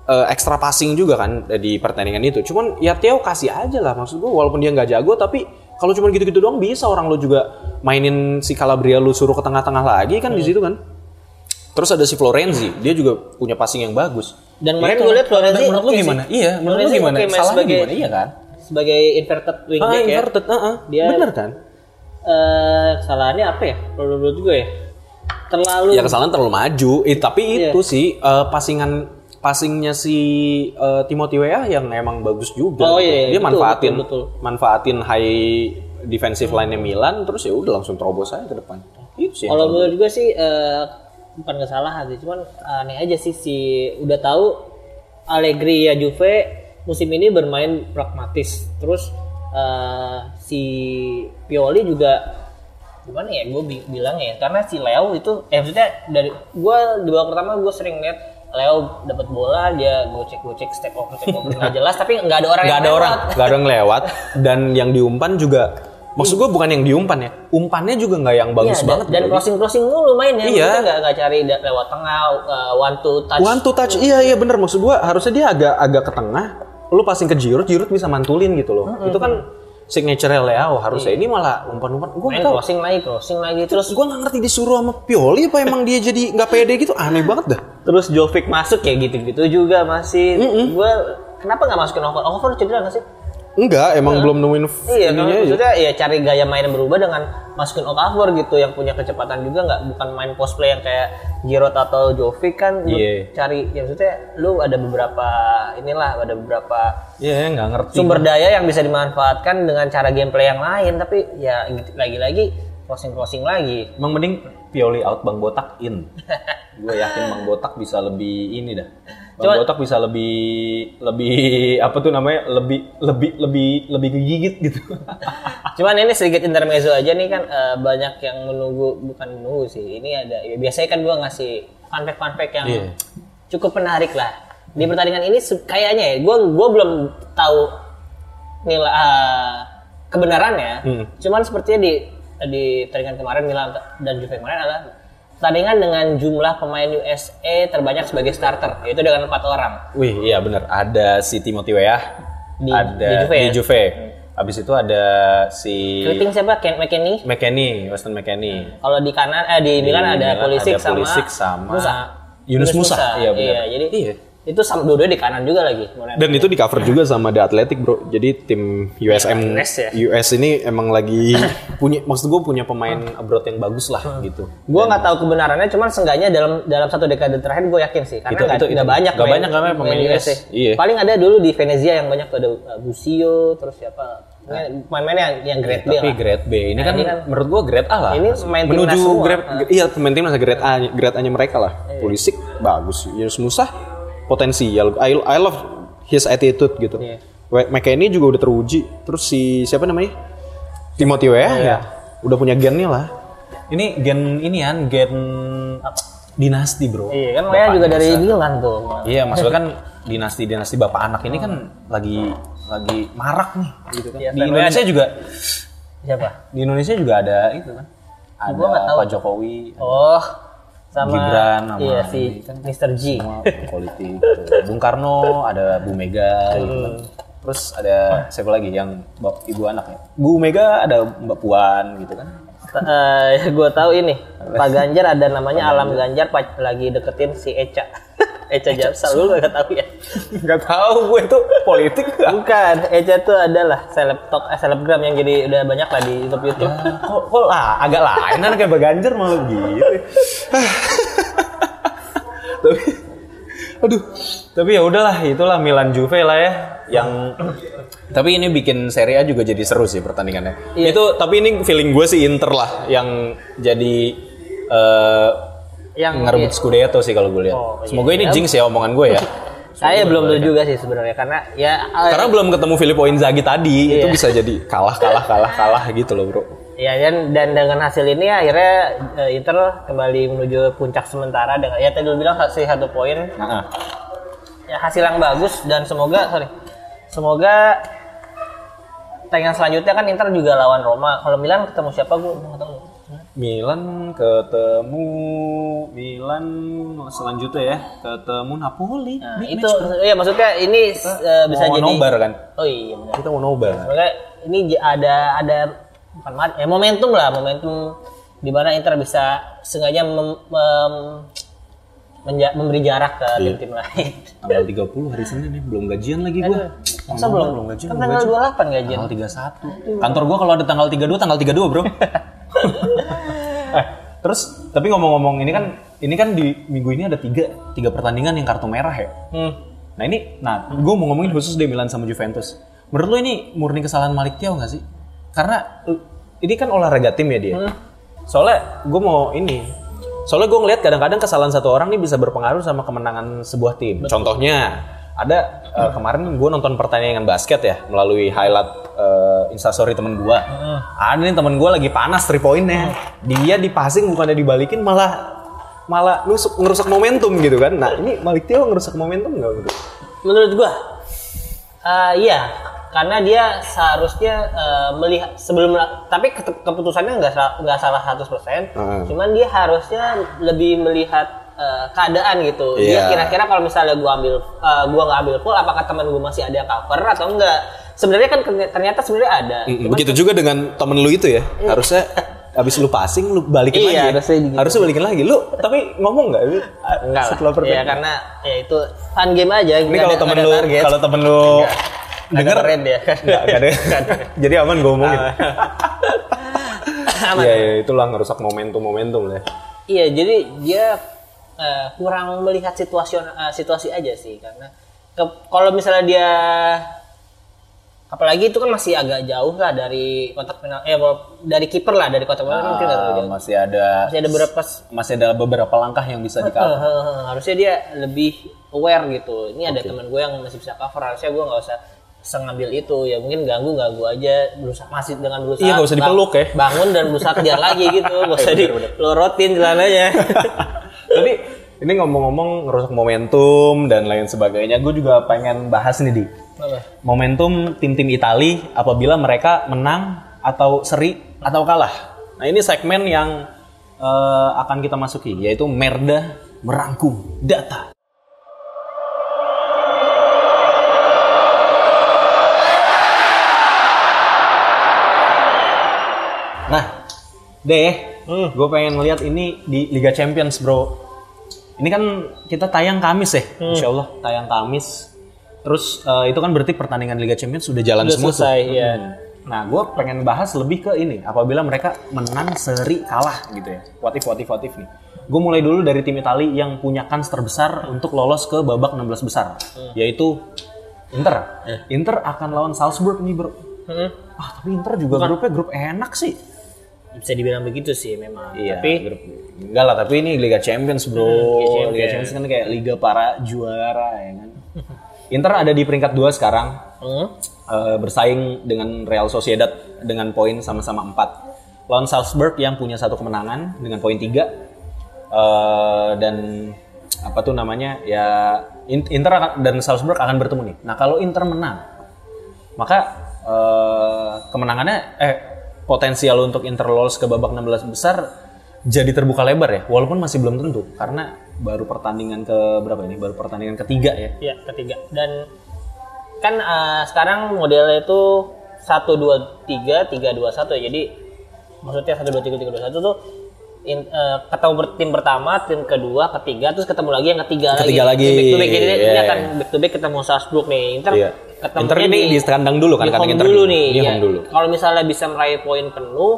eh, extra passing juga kan di pertandingan itu. Cuman ya Theo kasih aja lah, maksud gua walaupun dia nggak jago tapi kalau cuma gitu-gitu doang bisa orang lo juga mainin si Calabria lu suruh ke tengah-tengah lagi kan di Hmm. situ kan. Terus ada si Florenzi, dia juga punya passing yang bagus. Dan Ya kemarin kan? gue lihat Florenzi menurut lu oke sih. gimana? Iya, menurut lu gimana? oke main Salahnya sebagai- gimana? Iya kan? sebagai inverted Ah, wingback ya. inverted, heeh. Dia- bener kan? Eh, kesalahannya apa ya? Menurut gue ya. Terlalu Ya kesalahan terlalu maju. Eh, tapi Iya. itu sih eh, passingan passingnya si eh, Timothy Weah yang emang bagus juga. Oh, gitu. iya, Dia betul, manfaatin betul, betul. manfaatin high defensive line-nya Milan terus ya udah langsung terobos aja ke depan. Itu sih. Kalau menurut gue sih eh, bukan kesalahan sih, cuman aneh aja sih si udah tahu Allegri ya Juve musim ini bermain pragmatis. Terus eh, si Pioli juga gimana ya gue bilang ya karena si Leo itu eh maksudnya dari gue di babak pertama gue sering lihat Leo dapat bola dia gocek gocek step over step over nggak jelas tapi nggak ada orang nggak ada lewat. orang, nggak ada yang lewat dan yang diumpan juga maksud gue bukan yang diumpan ya, umpannya juga nggak yang bagus Iya, dan- banget. dan gitu. crossing crossing mulu main ya Iya. Nggak nggak cari lewat tengah uh, one to touch One to touch, iya iya bener maksud gua harusnya dia agak agak ke tengah, lu passing ke Giroud, Giroud bisa mantulin gitu loh. Itu kan signature Leo harusnya ini malah umpan-umpan. Gua main nggak tahu. crossing lagi crossing lagi Terus terus gua nggak ngerti disuruh sama Pioli apa emang dia jadi nggak pede gitu aneh banget dah. terus Jovic masuk kayak gitu gitu juga masih gue kenapa nggak masukin over over cedera nggak sih Enggak, emang belum nemuin iya kan maksudnya ya cari gaya main yang berubah dengan masukin Okafor gitu yang punya kecepatan juga nggak bukan main post play yang kayak Giroud atau Jovic kan lu Iya. cari ya maksudnya lu ada beberapa inilah ada beberapa Iya, nggak ngerti. sumber daya yang bisa dimanfaatkan dengan cara gameplay yang lain tapi ya gitu- lagi-lagi crossing crossing lagi Emang mending Pioli out, Bang Botak in. gue yakin Bang Botak bisa lebih ini dah. Bang Cuma- Botak bisa lebih lebih apa tuh namanya lebih lebih lebih lebih kegigit gitu. cuman ini sedikit intermezzo aja nih kan eh, banyak yang menunggu bukan menunggu sih ini ada ya biasanya kan gua ngasih fun fact fun fact yang Iya. cukup menarik lah di pertandingan ini kayaknya ya gua gua belum tahu nilai eh, kebenarannya Hmm. cuman sepertinya di di pertandingan kemarin Milan dan Juve kemarin adalah pertandingan dengan jumlah pemain USA terbanyak sebagai starter yaitu dengan empat orang Wih, iya bener. Ada si Timothy Weah, Di- ada di Juve di ya? Juve. Abis itu ada si Kriting siapa Ken McKennie McKennie, Weston McKennie. Kalau di kanan eh di Milan ada Milan Pulisic ada sama, Pulisic sama Musa. Yunus Musa. Iya, benar. jadi Iya. Itu sama dua-duanya di kanan juga lagi. Dan itu di cover juga sama The Athletic bro. Jadi tim USM US ya? US ini emang lagi punya, maksud gue punya pemain abroad yang bagus lah gitu. Gue nggak tahu kebenarannya, cuman seenggaknya dalam dalam satu dekade terakhir gue yakin sih, karena Itu- nggak itu. banyak Nggak banyak kan pemain US. ya. Iya. Paling ada dulu di Venezia yang banyak tuh ada Busio, terus siapa? Ini Pemain-pemain yang yang grade B Tapi lah. grade B ini Nah, kan, ini kan- menurut gua grade A lah. Ini main menuju grade Ah. iya pemain timnas grade A grade A-nya mereka lah. Pulisic bagus, Yunus Musa potensial. I, I love his attitude gitu. Iya. We- McKennie juga udah teruji. Terus si siapa namanya? Timothy Weah Iya. ya. Udah punya gennya lah. Ini gen ini kan gen dinasti, Bro. Iya kan, Lea juga dari Milan tuh. Iya, maksudnya kan dinasti-dinasti bapak anak ini kan lagi lagi marak nih gitu kan. Iya, di Indonesia Weah juga Siapa? di Indonesia juga ada itu kan. Ada Gua nggak tahu. Pak Jokowi, Oh, sama Gibran sama iya si kan. Mr. G. semua politik. gitu. Bung Karno, ada Bu Mega gitu kan. Terus ada siapa lagi yang ibu anak ya? Bu Mega, ada Mbak Puan gitu kan. Eh, gue tahu ini Pak Ganjar ada namanya Alam Ganjar lagi deketin si Eca. Eca Japsal lu gak tahu ya? Gak tahu gue itu politik gak? Bukan, Eca tuh adalah seleb talk, eh, selebgram yang jadi udah banyak lah di YouTube YouTube. kok, kok lah agak lain kan kayak Baganjar malah gitu. tapi aduh tapi ya udahlah itulah Milan Juve lah ya yang tapi ini bikin Serie A juga jadi seru sih pertandingannya Iya. itu tapi ini feeling gue sih Inter lah yang jadi eh, Yang- ngerebut Scudetto sih kalau gue lihat. Oh, iya. Semoga ini jinx ya omongan gue ya. Saya belum tahu juga sih sebenarnya karena ya eh, Karena belum ketemu Filippo Inzaghi tadi, itu Iya. bisa jadi kalah kalah kalah kalah gitu loh, Bro. ya dan dan dengan hasil ini akhirnya eh, Inter kembali menuju puncak sementara dengan ya tadi lu bilang hasil satu poin Nah, ya hasil yang bagus dan semoga sorry semoga pertandingan selanjutnya kan Inter juga lawan Roma kalau Milan ketemu siapa gue nggak tahu Milan ketemu Milan selanjutnya ya ketemu Napoli. nah, itu ya maksudnya ini eh, bisa Mau jadi nobar kan? oh iya benar Kita mau nobar. Semoga ini ada ada bukan ya momentum lah momentum di mana Inter bisa sengaja mem- mem- menja- memberi jarak ke Iya. tim-tim lain. Tanggal 30 hari Senin nih, belum gajian lagi gua. Masa belum? belum gajian, Kan tanggal gajian. 28 gajian. Tanggal 31. Kantor gua kalau ada tanggal 32, tanggal 32, Bro. eh, terus tapi ngomong-ngomong ini kan ini kan di minggu ini ada tiga tiga pertandingan yang kartu merah ya. Hmm. Nah ini, nah gue mau ngomongin khusus di Milan sama Juventus. Menurut lo ini murni kesalahan Malik Thiaw nggak sih? Karena ini kan olahraga tim ya dia. Soalnya gue mau ini, soalnya gue ngeliat kadang-kadang kesalahan satu orang nih bisa berpengaruh sama kemenangan sebuah tim. Contohnya ada uh, kemarin gue nonton pertandingan basket ya melalui highlight uh, instastory temen gue. Ada nih temen gue lagi panas three pointnya. Dia di passing bukannya dibalikin malah malah nusuk ngerusak momentum gitu kan. Nah ini Malik Thiaw ngerusak momentum nggak menurut? Menurut gua eh, iya karena dia seharusnya eh, melihat sebelum tapi keputusannya nggak nggak salah 100%. Heeh. Cuman dia harusnya lebih melihat eh, keadaan gitu. Iya. Dia kira-kira kalau misalnya gua ambil eh, gua nggak ambil full apakah teman gua masih ada cover atau enggak? Sebenarnya kan ternyata sebenarnya ada. Cuman- Begitu juga dengan temen lu itu ya. Harusnya abis lu passing lu balikin Iya, lagi. harusnya gitu. Harusnya balikin lagi. Lu tapi ngomong nggak? Lu, enggak setelah lah. Ya karena ya itu fun game aja. Ini kalau temen lu kalau temen lu denger keren dia. Nggak, nggak ada. Jadi aman gue ngomongin. Aman. Iya, iya, itulah ngerusak momentum-momentum ya. Iya, jadi dia eh, kurang melihat situasi situasi aja sih karena ke- kalau misalnya dia apalagi itu kan masih agak jauh lah dari kotak penal eh dari kiper lah dari kotak penal kan mungkin Ah, jauh. masih ada Masih ada beberapa masih ada beberapa langkah yang bisa di eh, harusnya dia lebih aware gitu. Ini ada teman gue yang masih bisa cover, harusnya gue nggak usah sengambil itu. Ya mungkin ganggu ganggu aja berusaha masih dengan berusaha Iya, nggak usah bang- dipeluk ya. bangun dan berusaha kejar lagi gitu. Nggak usah dilorotin celananya Tapi ini ngomong-ngomong ngerusak momentum dan lain sebagainya, gue juga pengen bahas nih di momentum tim-tim Itali apabila mereka menang atau seri atau kalah. Nah ini segmen yang eh, akan kita masuki yaitu Merda merangkum data. Nah, deh, gue pengen ngeliat ini di Liga Champions, bro. Ini kan kita tayang Kamis ya, Insya Allah tayang Kamis. Terus eh, itu kan berarti pertandingan Liga Champions sudah jalan Udah semua tuh. selesai, ya. Hmm. Nah, gue pengen bahas lebih ke ini, apabila mereka menang seri kalah gitu ya. What if, what if, what if nih. Gue mulai dulu dari tim Itali yang punya kans terbesar untuk lolos ke babak 16 besar, yaitu Inter. Inter akan lawan Salzburg nih bro. Hmm. Ah, tapi Inter juga grupnya grup enak sih. Bisa dibilang begitu sih memang Iya, tapi grup enggak lah, tapi ini Liga Champions, Bro. Liga Liga Champions kan kayak liga para juara ya kan. Inter ada di peringkat 2 sekarang. hmm, eh, bersaing dengan Real Sociedad dengan poin sama-sama 4. Lawan Salzburg yang punya satu kemenangan dengan poin 3. Eh, dan apa tuh namanya? Ya In- Inter akan- dan Salzburg akan bertemu nih. Nah, kalau Inter menang, maka eh, kemenangannya eh potensial untuk Inter lolos ke babak 16 besar jadi terbuka lebar ya, walaupun masih belum tentu karena baru pertandingan ke berapa ini? Baru pertandingan ketiga ya. ya ketiga dan kan eh, sekarang modelnya itu satu dua tiga tiga dua satu ya jadi maksudnya satu dua tiga tiga dua satu tuh in- eh, ketemu ber- tim pertama tim kedua ketiga terus ketemu lagi yang ketiga Ketiga lagi, back to back jadi ini iya. akan back to back ketemu Salzburg nih Inter Iya. Ketemu Inter ini di kandang dulu kan, di kandang Inter dulu nih Di ya. home dulu. kalau misalnya bisa meraih poin penuh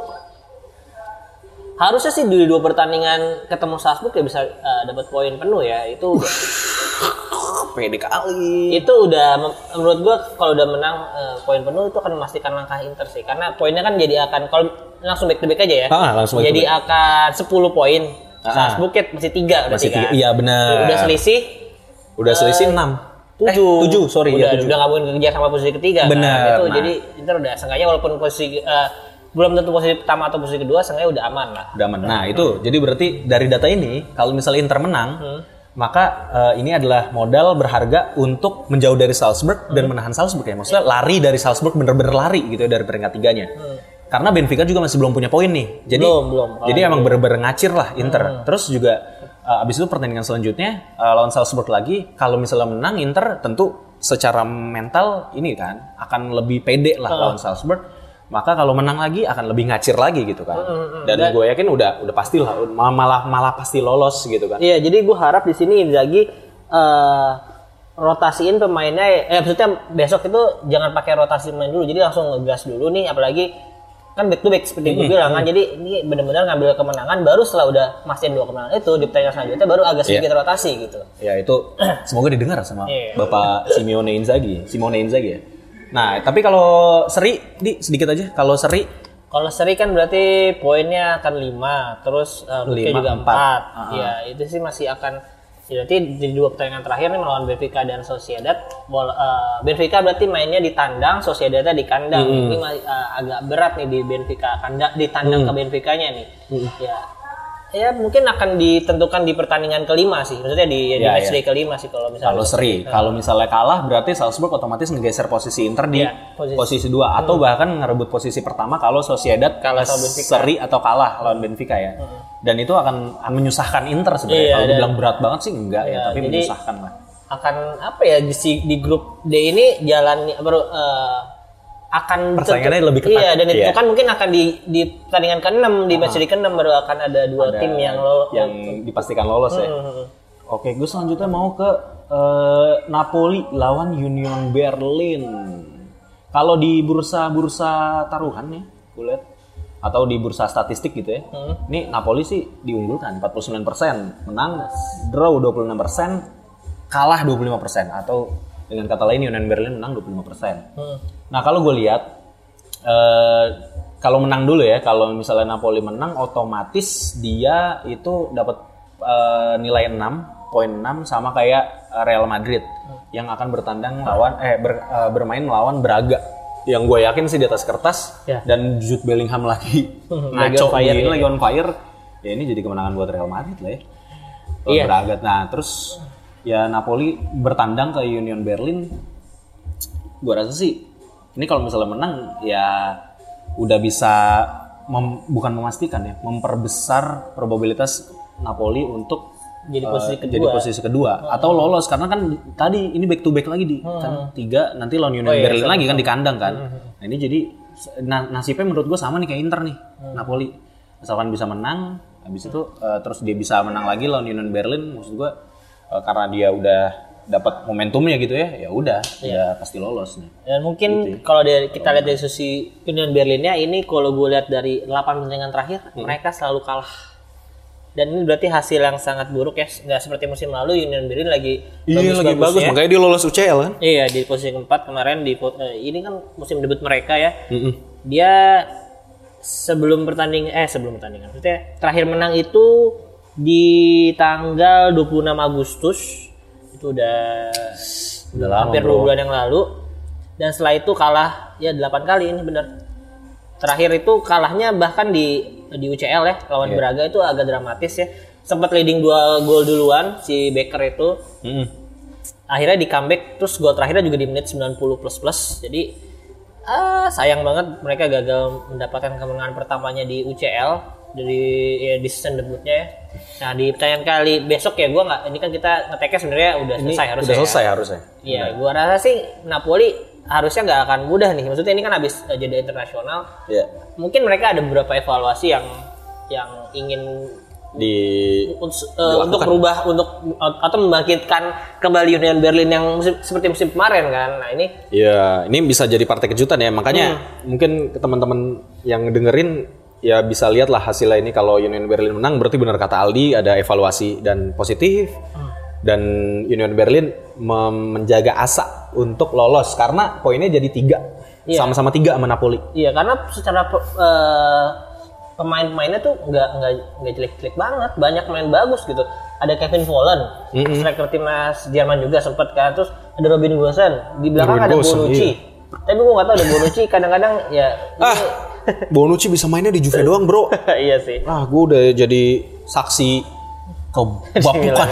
harusnya sih di dua pertandingan ketemu Salzburg ya bisa eh, dapat poin penuh ya itu Pede kali. itu udah menurut gua kalau udah menang eh, poin penuh itu akan memastikan langkah Inter sih karena poinnya kan jadi akan kalau langsung back to back aja ya Ah, langsung back to jadi akan 10 poin Ah. Salzburg ya masih tiga berarti Masih tiga. Iya benar. Udah selisih Udah selisih 6. Tujuh. Eh, tujuh, sorry udah, ya tujuh. udah nggak mungkin kejar sama posisi ketiga. Benar, Kan? Itu, nah. Jadi Inter udah seenggaknya walaupun posisi eh, belum tentu posisi pertama atau posisi kedua, seenggaknya udah aman lah. Udah aman. Nah, itu jadi berarti dari data ini kalau misalnya Inter menang, maka eh, ini adalah modal berharga untuk menjauh dari Salzburg dan menahan Salzburg ya. Maksudnya lari dari Salzburg bener-bener lari gitu ya dari peringkat tiganya. Karena Benfica juga masih belum punya poin nih. Jadi Belum, belum. Jadi emang bener-bener ngacir lah Inter. Terus juga eh, abis itu pertandingan selanjutnya eh, lawan Salzburg lagi. Kalau misalnya menang Inter tentu secara mental ini kan akan lebih pede lah lawan Salzburg. Maka kalau menang lagi akan lebih ngacir lagi gitu kan. Dan gue yakin udah udah pasti lah malah malah pasti lolos gitu kan. Iya, jadi gue harap di sini Inzaghi eh rotasiin pemainnya. Eh maksudnya besok itu jangan pakai rotasi pemain dulu, jadi langsung ngegas dulu nih. Apalagi kan back to back seperti gue bilang kan. Jadi ini benar-benar ngambil kemenangan baru setelah udah mastiin dua kemenangan itu di pertandingan selanjutnya baru agak sedikit rotasi gitu. Ya itu semoga didengar sama Iya. Bapak Simeone Inzaghi, Simone Inzaghi ya. Nah, tapi kalau seri di sedikit aja. Kalau seri Kalau seri kan berarti poinnya akan 5, terus uh, Lima, juga empat. 4. Ya, itu sih masih akan berarti di dua pertandingan terakhir nih melawan Benfica dan Sociedad. Bol, uh, Benfica berarti mainnya di tandang, Sociedad di kandang. Ini masih, uh, agak berat nih di Benfica kandang di tandang ke Benficanya nih. Ya. Ya mungkin akan ditentukan di pertandingan kelima sih. Maksudnya di, di Ya, match ya. kelima sih kalau misalnya. kalau seri, kalau misalnya kalah berarti Salzburg otomatis ngegeser posisi Inter di Iya, posisi. posisi dua atau bahkan ngerebut posisi pertama kalau Sociedad Kalah seri atau kalah lawan Benfica ya. Dan itu akan menyusahkan Inter sebenarnya. Iya, kalau dibilang berat banget sih enggak ya, Iya, tapi jadi- menyusahkan lah. akan apa ya di, si- di grup D ini jalan baru eh, akan Persaingannya lebih ketat. Iya, dan itu Iya. kan mungkin akan di di pertandingan ke-6 di match day ke-6 baru akan ada dua Ada tim yang lo yang dipastikan lolos ya. Hmm. Oke, gue selanjutnya mau ke eh, Napoli lawan Union Berlin. Kalau di bursa-bursa taruhan ya, gue lihat atau di bursa statistik gitu ya. Ini Napoli sih diunggulkan 49%, menang draw 26%, kalah 25% atau dengan kata lain Union Berlin menang 25%. Hmm. Nah, kalau gue lihat eh kalau menang dulu ya, kalau misalnya Napoli menang otomatis dia itu dapat eh, nilai 6, poin 6 sama kayak Real Madrid yang akan bertandang lawan eh ber- eh, bermain melawan Braga. Yang gue yakin sih di atas kertas Ya. dan Jude Bellingham lagi ngaco fire, begini, ya. lagi on fire. Ya ini jadi kemenangan buat Real Madrid lah ya. Lawan Iya. Braga. Nah, terus ya Napoli bertandang ke Union Berlin gua rasa sih ini kalau misalnya menang ya udah bisa mem- bukan memastikan ya memperbesar probabilitas Napoli untuk Jadi eh, posisi kedua. jadi posisi kedua atau lolos karena kan tadi ini back to back lagi di kan tiga nanti lawan Union Oh iya, Berlin lagi kan di kandang kan Hmm, nah ini jadi na- nasibnya menurut gua sama nih kayak Inter nih Hmm. Napoli asalkan bisa menang habis itu eh, terus dia bisa menang lagi lawan Union Berlin maksud gua eh, karena dia udah dapat momentumnya gitu ya ya udah ya pasti lolos nih Dan mungkin Gitu ya. kalau dari kita lihat dari sisi Union Berlinnya ini kalau gue lihat dari 8 pertandingan terakhir Hmm. mereka selalu kalah. Dan ini berarti hasil yang sangat buruk ya, nggak seperti musim lalu Union Berlin lagi bagus-bagusnya. makanya dia lolos UCL kan Iya di posisi keempat kemarin di eh, ini kan musim debut mereka ya. Mm-mm. Dia sebelum pertanding eh sebelum pertandingan maksudnya terakhir menang itu di tanggal 26 Agustus itu udah udah lama hampir dua bulan yang lalu dan setelah itu kalah ya 8 kali ini benar terakhir itu kalahnya bahkan di di UCL ya lawan Iya. Braga itu agak dramatis ya sempat leading dua gol duluan si Becker itu Mm-mm. akhirnya di comeback terus gol terakhirnya juga di menit 90 plus plus jadi ah, sayang banget mereka gagal mendapatkan kemenangan pertamanya di UCL dari ya, di season debutnya ya. Nah di pertanyaan kali besok ya gua nggak ini kan kita ngeteknya sebenarnya udah ini selesai harusnya. udah ya. selesai harusnya Iya, gua rasa sih Napoli harusnya nggak akan mudah nih. Maksudnya ini kan habis eh, jeda internasional. ya Mungkin mereka ada beberapa evaluasi yang yang ingin di eh, untuk berubah untuk atau membangkitkan kembali Union Berlin yang musim- seperti musim kemarin kan. Nah ini Ya, ini bisa jadi partai kejutan ya. Makanya mungkin ke teman-teman yang dengerin ya bisa lihat lah hasilnya ini kalau Union Berlin menang berarti benar kata Aldi ada evaluasi dan positif dan Union Berlin menjaga asa untuk lolos karena poinnya jadi tiga. Iya. sama-sama tiga sama Napoli. Iya, karena secara eh, pemain-pemainnya tuh nggak nggak nggak jelek-jelek banget. Banyak main bagus gitu. Ada Kevin Volland striker timnas Jerman juga sempet kan. Terus ada Robin Gosens di belakang Robin ada Gosens, Bonucci. tapi gue nggak tahu ada Bonucci. Kadang-kadang ya Ah, Bonucci bisa mainnya di Juve doang, Bro. iya sih. Ah, gue udah jadi saksi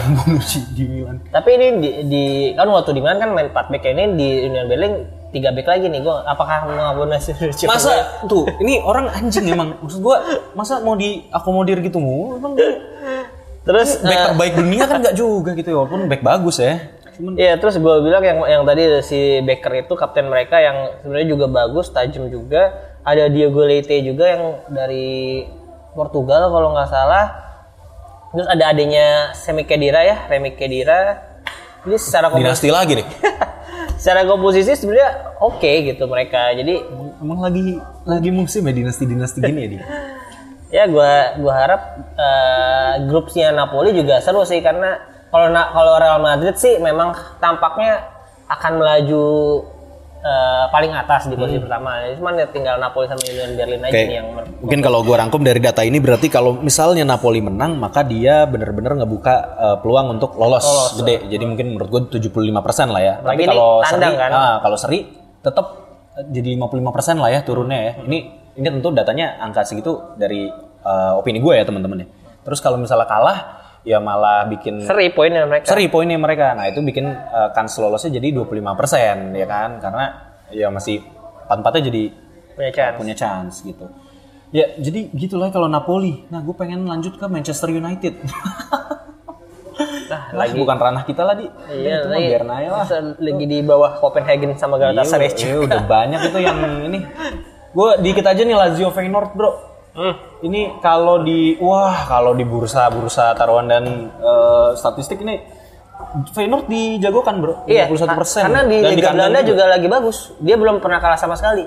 Bonucci di Milan. tapi ini di, di kan waktu di Milan kan main 4 back ini di Union Berlin 3 back lagi nih gue apakah mau Bonucci Masa tuh, ini orang anjing emang. Maksud gua, masa mau diakomodir gitu mulu? Emang terus back eh, terbaik dunia kan nggak juga gitu ya, walaupun back bagus ya. Cuman Iya, terus gue bilang yang yang tadi si Baker itu kapten mereka yang sebenarnya juga bagus, tajam juga. Ada Diogo Leite juga yang dari Portugal kalau nggak salah. Terus ada adanya Semi Khedira ya, Remy Khedira. Ini secara komposisi, dinasti lagi nih. secara komposisi sebenarnya oke gitu mereka. Jadi Emang lagi lagi musim ya dinasti-dinasti gini ya, Di? ya gua gua harap eh, grupnya Napoli juga seru sih karena kalau kalau Real Madrid sih memang tampaknya akan melaju eh, paling atas di posisi pertama. Cuman ya tinggal Napoli sama Union Berlin aja Oke. nih yang mer- Mungkin kalau gua rangkum dari data ini berarti kalau misalnya Napoli menang maka dia benar-benar ngebuka eh, peluang untuk lolos, gede. Jadi mungkin menurut gua 75% lah ya. Ini kalau seri, kan? ah, kalau seri tetap jadi 55% lah ya turunnya ya. Ini ini tentu datanya angka segitu dari eh, opini gue ya teman-teman ya. Terus kalau misalnya kalah ya malah bikin seri poinnya mereka. seri poinnya mereka. Nah, itu bikin uh, kans lolosnya jadi 25% ya kan? Karena ya masih empat-empatnya jadi Punya chance. punya chance gitu. Ya, jadi gitulah kalau Napoli. Nah, gue pengen lanjut ke Manchester United. Nah, Lah, bukan ranah kita lah, Di. Iya, itu mah lagi, lah. lagi di bawah Copenhagen sama Galatasaray. Iya, iya, udah banyak itu yang ini. Gue dikit aja nih Lazio Feyenoord, Bro. Hmm. Ini kalau di wah, kalau di bursa-bursa taruhan dan eh, statistik ini Feyenoord dijagokan, Bro. Iya, 51%. karena di Dan Liga Belanda juga lagi bagus. Dia belum pernah kalah sama sekali.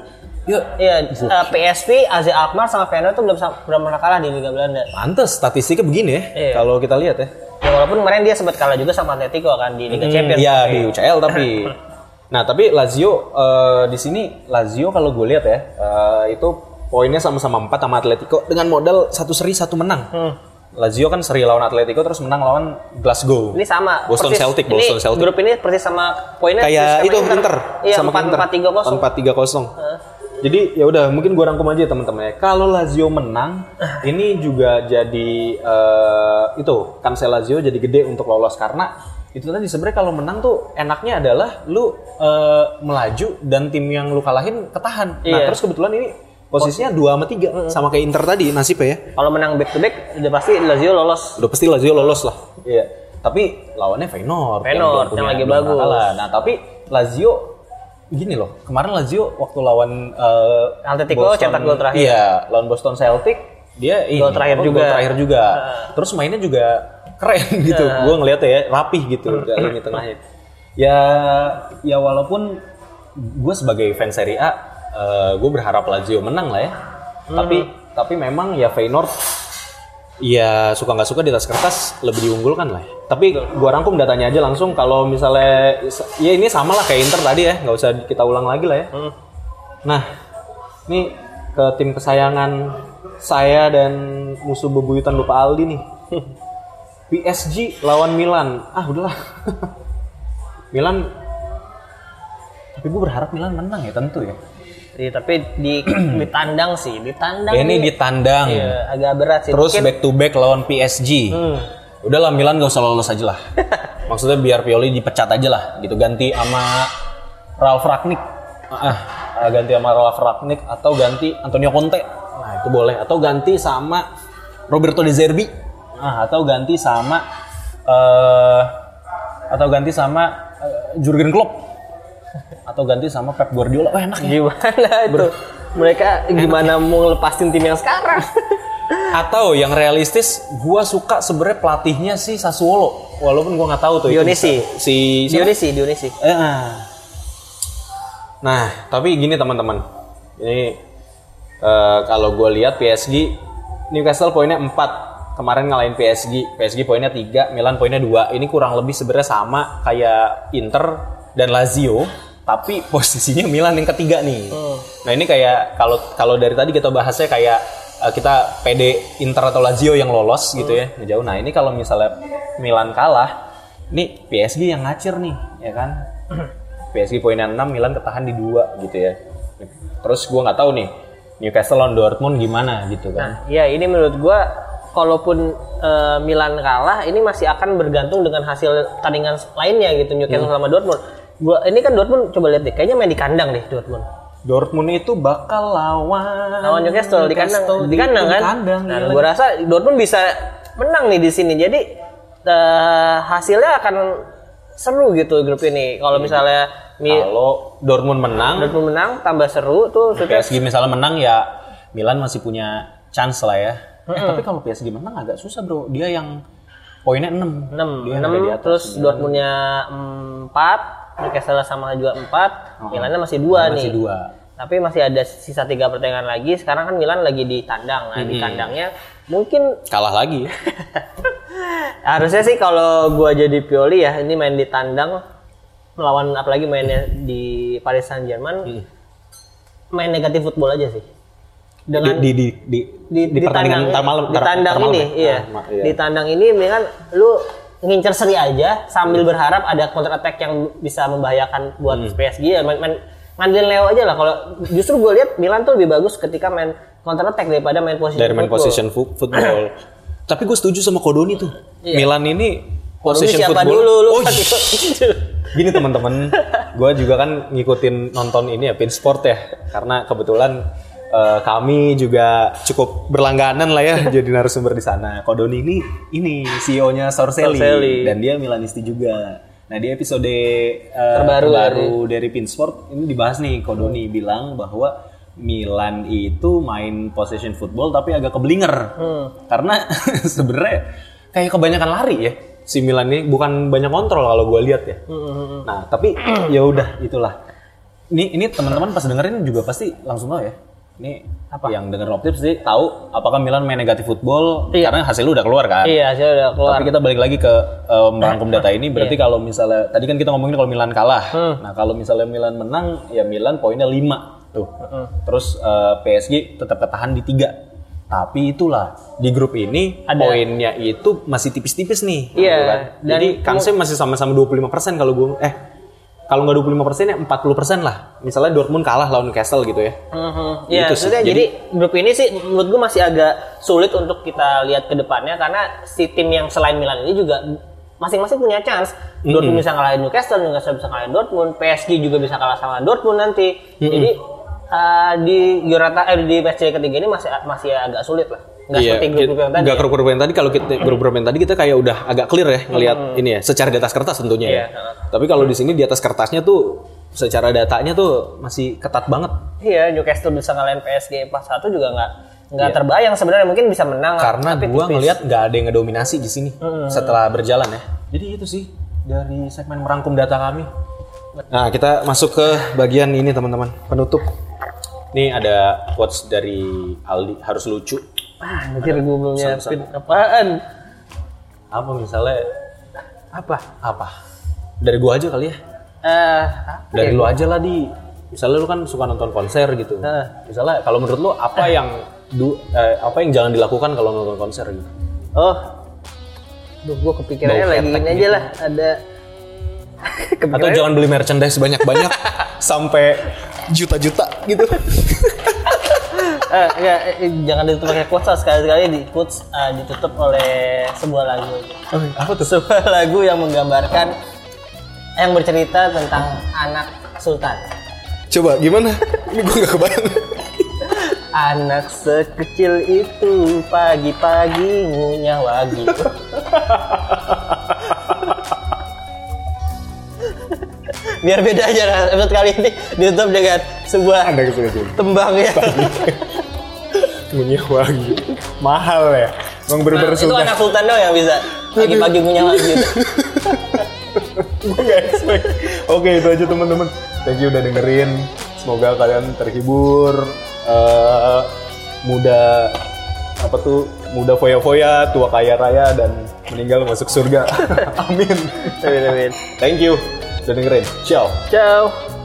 Iya. Iya, eh, PSV, AZ Alkmaar sama Feyenoord tuh belum belum pernah kalah di Liga Belanda. Pantes statistiknya begini ya. Iya. Kalau kita lihat ya. Ya walaupun kemarin dia sempat kalah juga sama Atletico kan di Liga Champions. Iya di UCL tapi. Nah tapi Lazio eh, di sini Lazio kalau gue lihat ya eh, itu poinnya sama-sama 4 sama Atletico dengan modal satu seri satu menang. Hmm. Lazio kan seri lawan Atletico terus menang lawan Glasgow. Ini sama. Boston persis- Celtic, ini Boston Celtic. Grup ini persis sama poinnya. Kayak persis itu sama Inter, Iya, sama empat Inter. empat tiga kosong. 4-3-0. Jadi ya udah mungkin gua rangkum aja teman-teman ya. Kalau Lazio menang, ini juga jadi eh, itu kansel Lazio jadi gede untuk lolos karena itu tadi sebenarnya kalau menang tuh enaknya adalah lu eh, melaju dan tim yang lu kalahin ketahan. Nah, Iya. terus kebetulan ini posisinya 2 sama 3 sama kayak Inter tadi nasib ya. Kalau menang back to back udah pasti Lazio lolos. Udah pasti Lazio lolos lah. Iya. Tapi lawannya Feyenoord, Feyenoord, yang punya- lagi bagus. kalah. Nah, tapi Lazio gini loh. Kemarin Lazio waktu lawan eh, Atletico cetak gol terakhir. Iya, lawan Boston Celtic dia ini, Gol terakhir juga. Gol terakhir juga. Terus mainnya juga keren gitu. Gue ngeliat ya, rapih gitu dari lini tengahnya. Ya ya walaupun gue sebagai fans Serie A gue berharap Lazio menang lah ya. Tapi tapi memang ya Feyenoord ya suka nggak suka di atas kertas lebih diunggulkan lah. ya. Tapi gua rangkum datanya aja langsung kalau misalnya ya ini sama lah kayak Inter tadi ya, nggak usah kita ulang lagi lah ya. Nah, ini ke tim kesayangan saya dan musuh bebuyutan Bapak Aldi nih. PSG lawan Milan. Ah, udahlah. Milan tapi gue berharap Milan menang ya tentu ya. Iya, tapi di ditandang sih, ditandang. Ya, ini nih. ditandang. Iya, agak berat sih. Terus Mungkin- back to back lawan PSG. Hmm. Udahlah Milan gak usah lolos aja lah. Maksudnya biar Pioli dipecat aja lah, gitu ganti sama Ralf Ragnik. Ah, ah, ganti sama Ralf Ragnik atau ganti Antonio Conte. Nah, itu boleh atau ganti sama Roberto De Zerbi. Ah, atau ganti sama eh atau ganti sama eh, Jurgen Klopp. Atau ganti sama Pep Guardiola. Wah, enak ya. gimana itu? Mereka gimana mau ngelepasin tim yang sekarang? Atau yang realistis, gua suka sebenarnya pelatihnya si Sassuolo, walaupun gua nggak tahu tuh. itu Dionisi. Si siapa? Dionisi, Dionisi. Eh, ah. Nah, tapi gini teman-teman, ini eh, kalau gue lihat PSG Newcastle poinnya 4 kemarin ngalahin PSG, PSG poinnya 3, Milan poinnya 2. Ini kurang lebih sebenarnya sama kayak Inter dan Lazio, tapi posisinya Milan yang ketiga nih. Nah ini kayak kalau kalau dari tadi kita bahasnya kayak eh, kita PD Inter atau Lazio yang lolos gitu ya ngejauh. Nah ini kalau misalnya Milan kalah, ini PSG yang ngacir nih, ya kan? PSG poinnya 6, Milan ketahan di dua gitu ya. Terus gua nggak tahu nih Newcastle lawan Dortmund gimana gitu kan? Ya ini menurut gua kalaupun eh, Milan kalah ini masih akan bergantung dengan hasil tandingan lainnya gitu Newcastle sama Dortmund. Gua ini kan Dortmund coba lihat deh, kayaknya main di kandang deh Dortmund. Dortmund itu bakal lawan Lawan Newcastle di kandang, di kandang kan. kandang, nah, gila. gua rasa Dortmund bisa menang nih di sini. Jadi eh, hasilnya akan seru gitu grup ini. Kalau misalnya Mi- Kalau Dortmund menang, Dortmund menang tambah seru tuh PSG misalnya menang ya Milan masih punya chance lah ya. Eh, tapi kalau PSG menang agak susah bro. Dia yang poinnya 6. 6, Dia yang ada di atas. terus Dortmundnya 4, Newcastle sama juga 4, Milannya masih 2 nih. Masih dua. Tapi masih ada sisa tiga pertandingan lagi. Sekarang kan Milan lagi di tandang. Nah, di kandangnya mungkin Kalah lagi. harusnya sih kalau gua jadi Pioli ya, ini main di tandang melawan apalagi mainnya di Paris Saint-Germain. Hmm. Main negatif football aja sih. Dengan di di di di, di, di pertandingan tandang, ntar malam di tandang ntar malam ini ya? iya. Ah, iya. di tandang ini mendingan lu ngincer seri aja sambil berharap ada counter attack yang bisa membahayakan buat Hmm. PSG ya main, main ngandelin Leo aja lah kalau justru gue lihat Milan tuh lebih bagus ketika main counter attack daripada main position dari main football. position football. Tapi gue setuju sama Kodoni tuh. Iya. Milan ini Kodoni position siapa football. dulu lu oh, kan iya. Gini teman-teman, gue juga kan ngikutin nonton ini ya Pin Sport ya, karena kebetulan eh, kami juga cukup berlangganan lah ya jadi narasumber di sana. Kodoni ini ini CEO-nya Sorcelli, Sorcelli. dan dia Milanisti juga. Nah di episode eh, Terbaru terbaru dari Pin Sport ini dibahas nih Kodoni bilang bahwa Milan itu main possession football tapi agak keblinger karena sebenarnya kayak kebanyakan lari ya si Milan ini bukan banyak kontrol kalau gue lihat ya. Nah tapi ya udah itulah. Ini ini teman-teman pas dengerin juga pasti langsung tahu ya. Ini apa yang denger Optips pasti tahu apakah Milan main negatif football Iya. karena hasil lu udah keluar kan. iya hasilnya udah keluar Tapi kita balik lagi ke eh, merangkum data ini. Berarti Iya. kalau misalnya tadi kan kita ngomongin kalau Milan kalah. Hmm. Nah kalau misalnya Milan menang, ya Milan poinnya 5 tuh. Terus eh, PSG tetap ketahan di tiga. Tapi itulah di grup ini Ada- poinnya itu masih tipis-tipis nih. Iya, gitu kan. Jadi kansnya masih sama-sama 25% kalau gue eh kalau nggak 25% ya 40% lah. Misalnya Dortmund kalah lawan Newcastle gitu ya. Mhm. Iya, Gitu sih. jadi, Jadi- grup ini sih menurut gue masih agak sulit untuk kita lihat ke depannya karena si tim yang selain Milan ini juga masing-masing punya chance. Dortmund bisa ngalahin Newcastle, Newcastle bisa ngalahin Dortmund, PSG juga bisa kalah sama Dortmund nanti. Jadi uh, di Giorata eh, di match ketiga ini masih masih agak sulit lah. Nggak seperti grup-grup yang tadi. Nggak ya. grup-grup yang tadi. Kalau kita grup-grup yang tadi kita kayak udah agak clear ya ngelihat ini ya, secara di atas kertas tentunya Iya, ya. Tapi kalau di sini di atas kertasnya tuh secara datanya tuh masih ketat banget. Iya, Newcastle bisa ngalahin PSG 4-1 juga nggak nggak terbayang sebenarnya mungkin bisa menang Karena tapi gua tipis. ngelihat nggak ada yang ngedominasi di sini setelah berjalan ya. Jadi itu sih dari segmen merangkum data kami. Nah, kita masuk ke bagian ini teman-teman, penutup. Nih ada quotes dari Aldi, harus lucu. Ah, anjir gue belum nyiapin apaan? Apa misalnya Apa? apa? Dari gua aja kali ya. Eh, dari lu aja lah di misalnya lu kan suka nonton konser gitu Heeh. misalnya kalau menurut lu apa yang du, eh, apa yang jangan dilakukan kalau nonton konser gitu Oh, duh gue kepikirannya Bau lagi ini aja lah ada. atau jangan beli merchandise banyak-banyak sampai juta-juta gitu eh, enggak, eh, jangan ditutup pakai quotes lah sekali-sekali di quotes eh, ditutup oleh sebuah lagu. apa tuh Sebuah lagu yang menggambarkan yang bercerita tentang anak sultan. coba gimana ini gua nggak kebayang Anak sekecil itu pagi-pagi ngunyah wagi. Biar beda aja episode kali ini ditutup dengan sebuah ada tembang ya. punya wagi mahal ya emang bener-bener itu sudah anak sultan doang yang bisa pagi-pagi ngunyah wagi. Gua nggak expect. Oke itu aja teman-teman. Thank you udah dengerin. Semoga kalian terhibur. Eh, muda apa tuh muda foya-foya, tua kaya raya dan meninggal masuk surga. Amin. Amin amin. Thank you udah dengerin. Ciao. Ciao.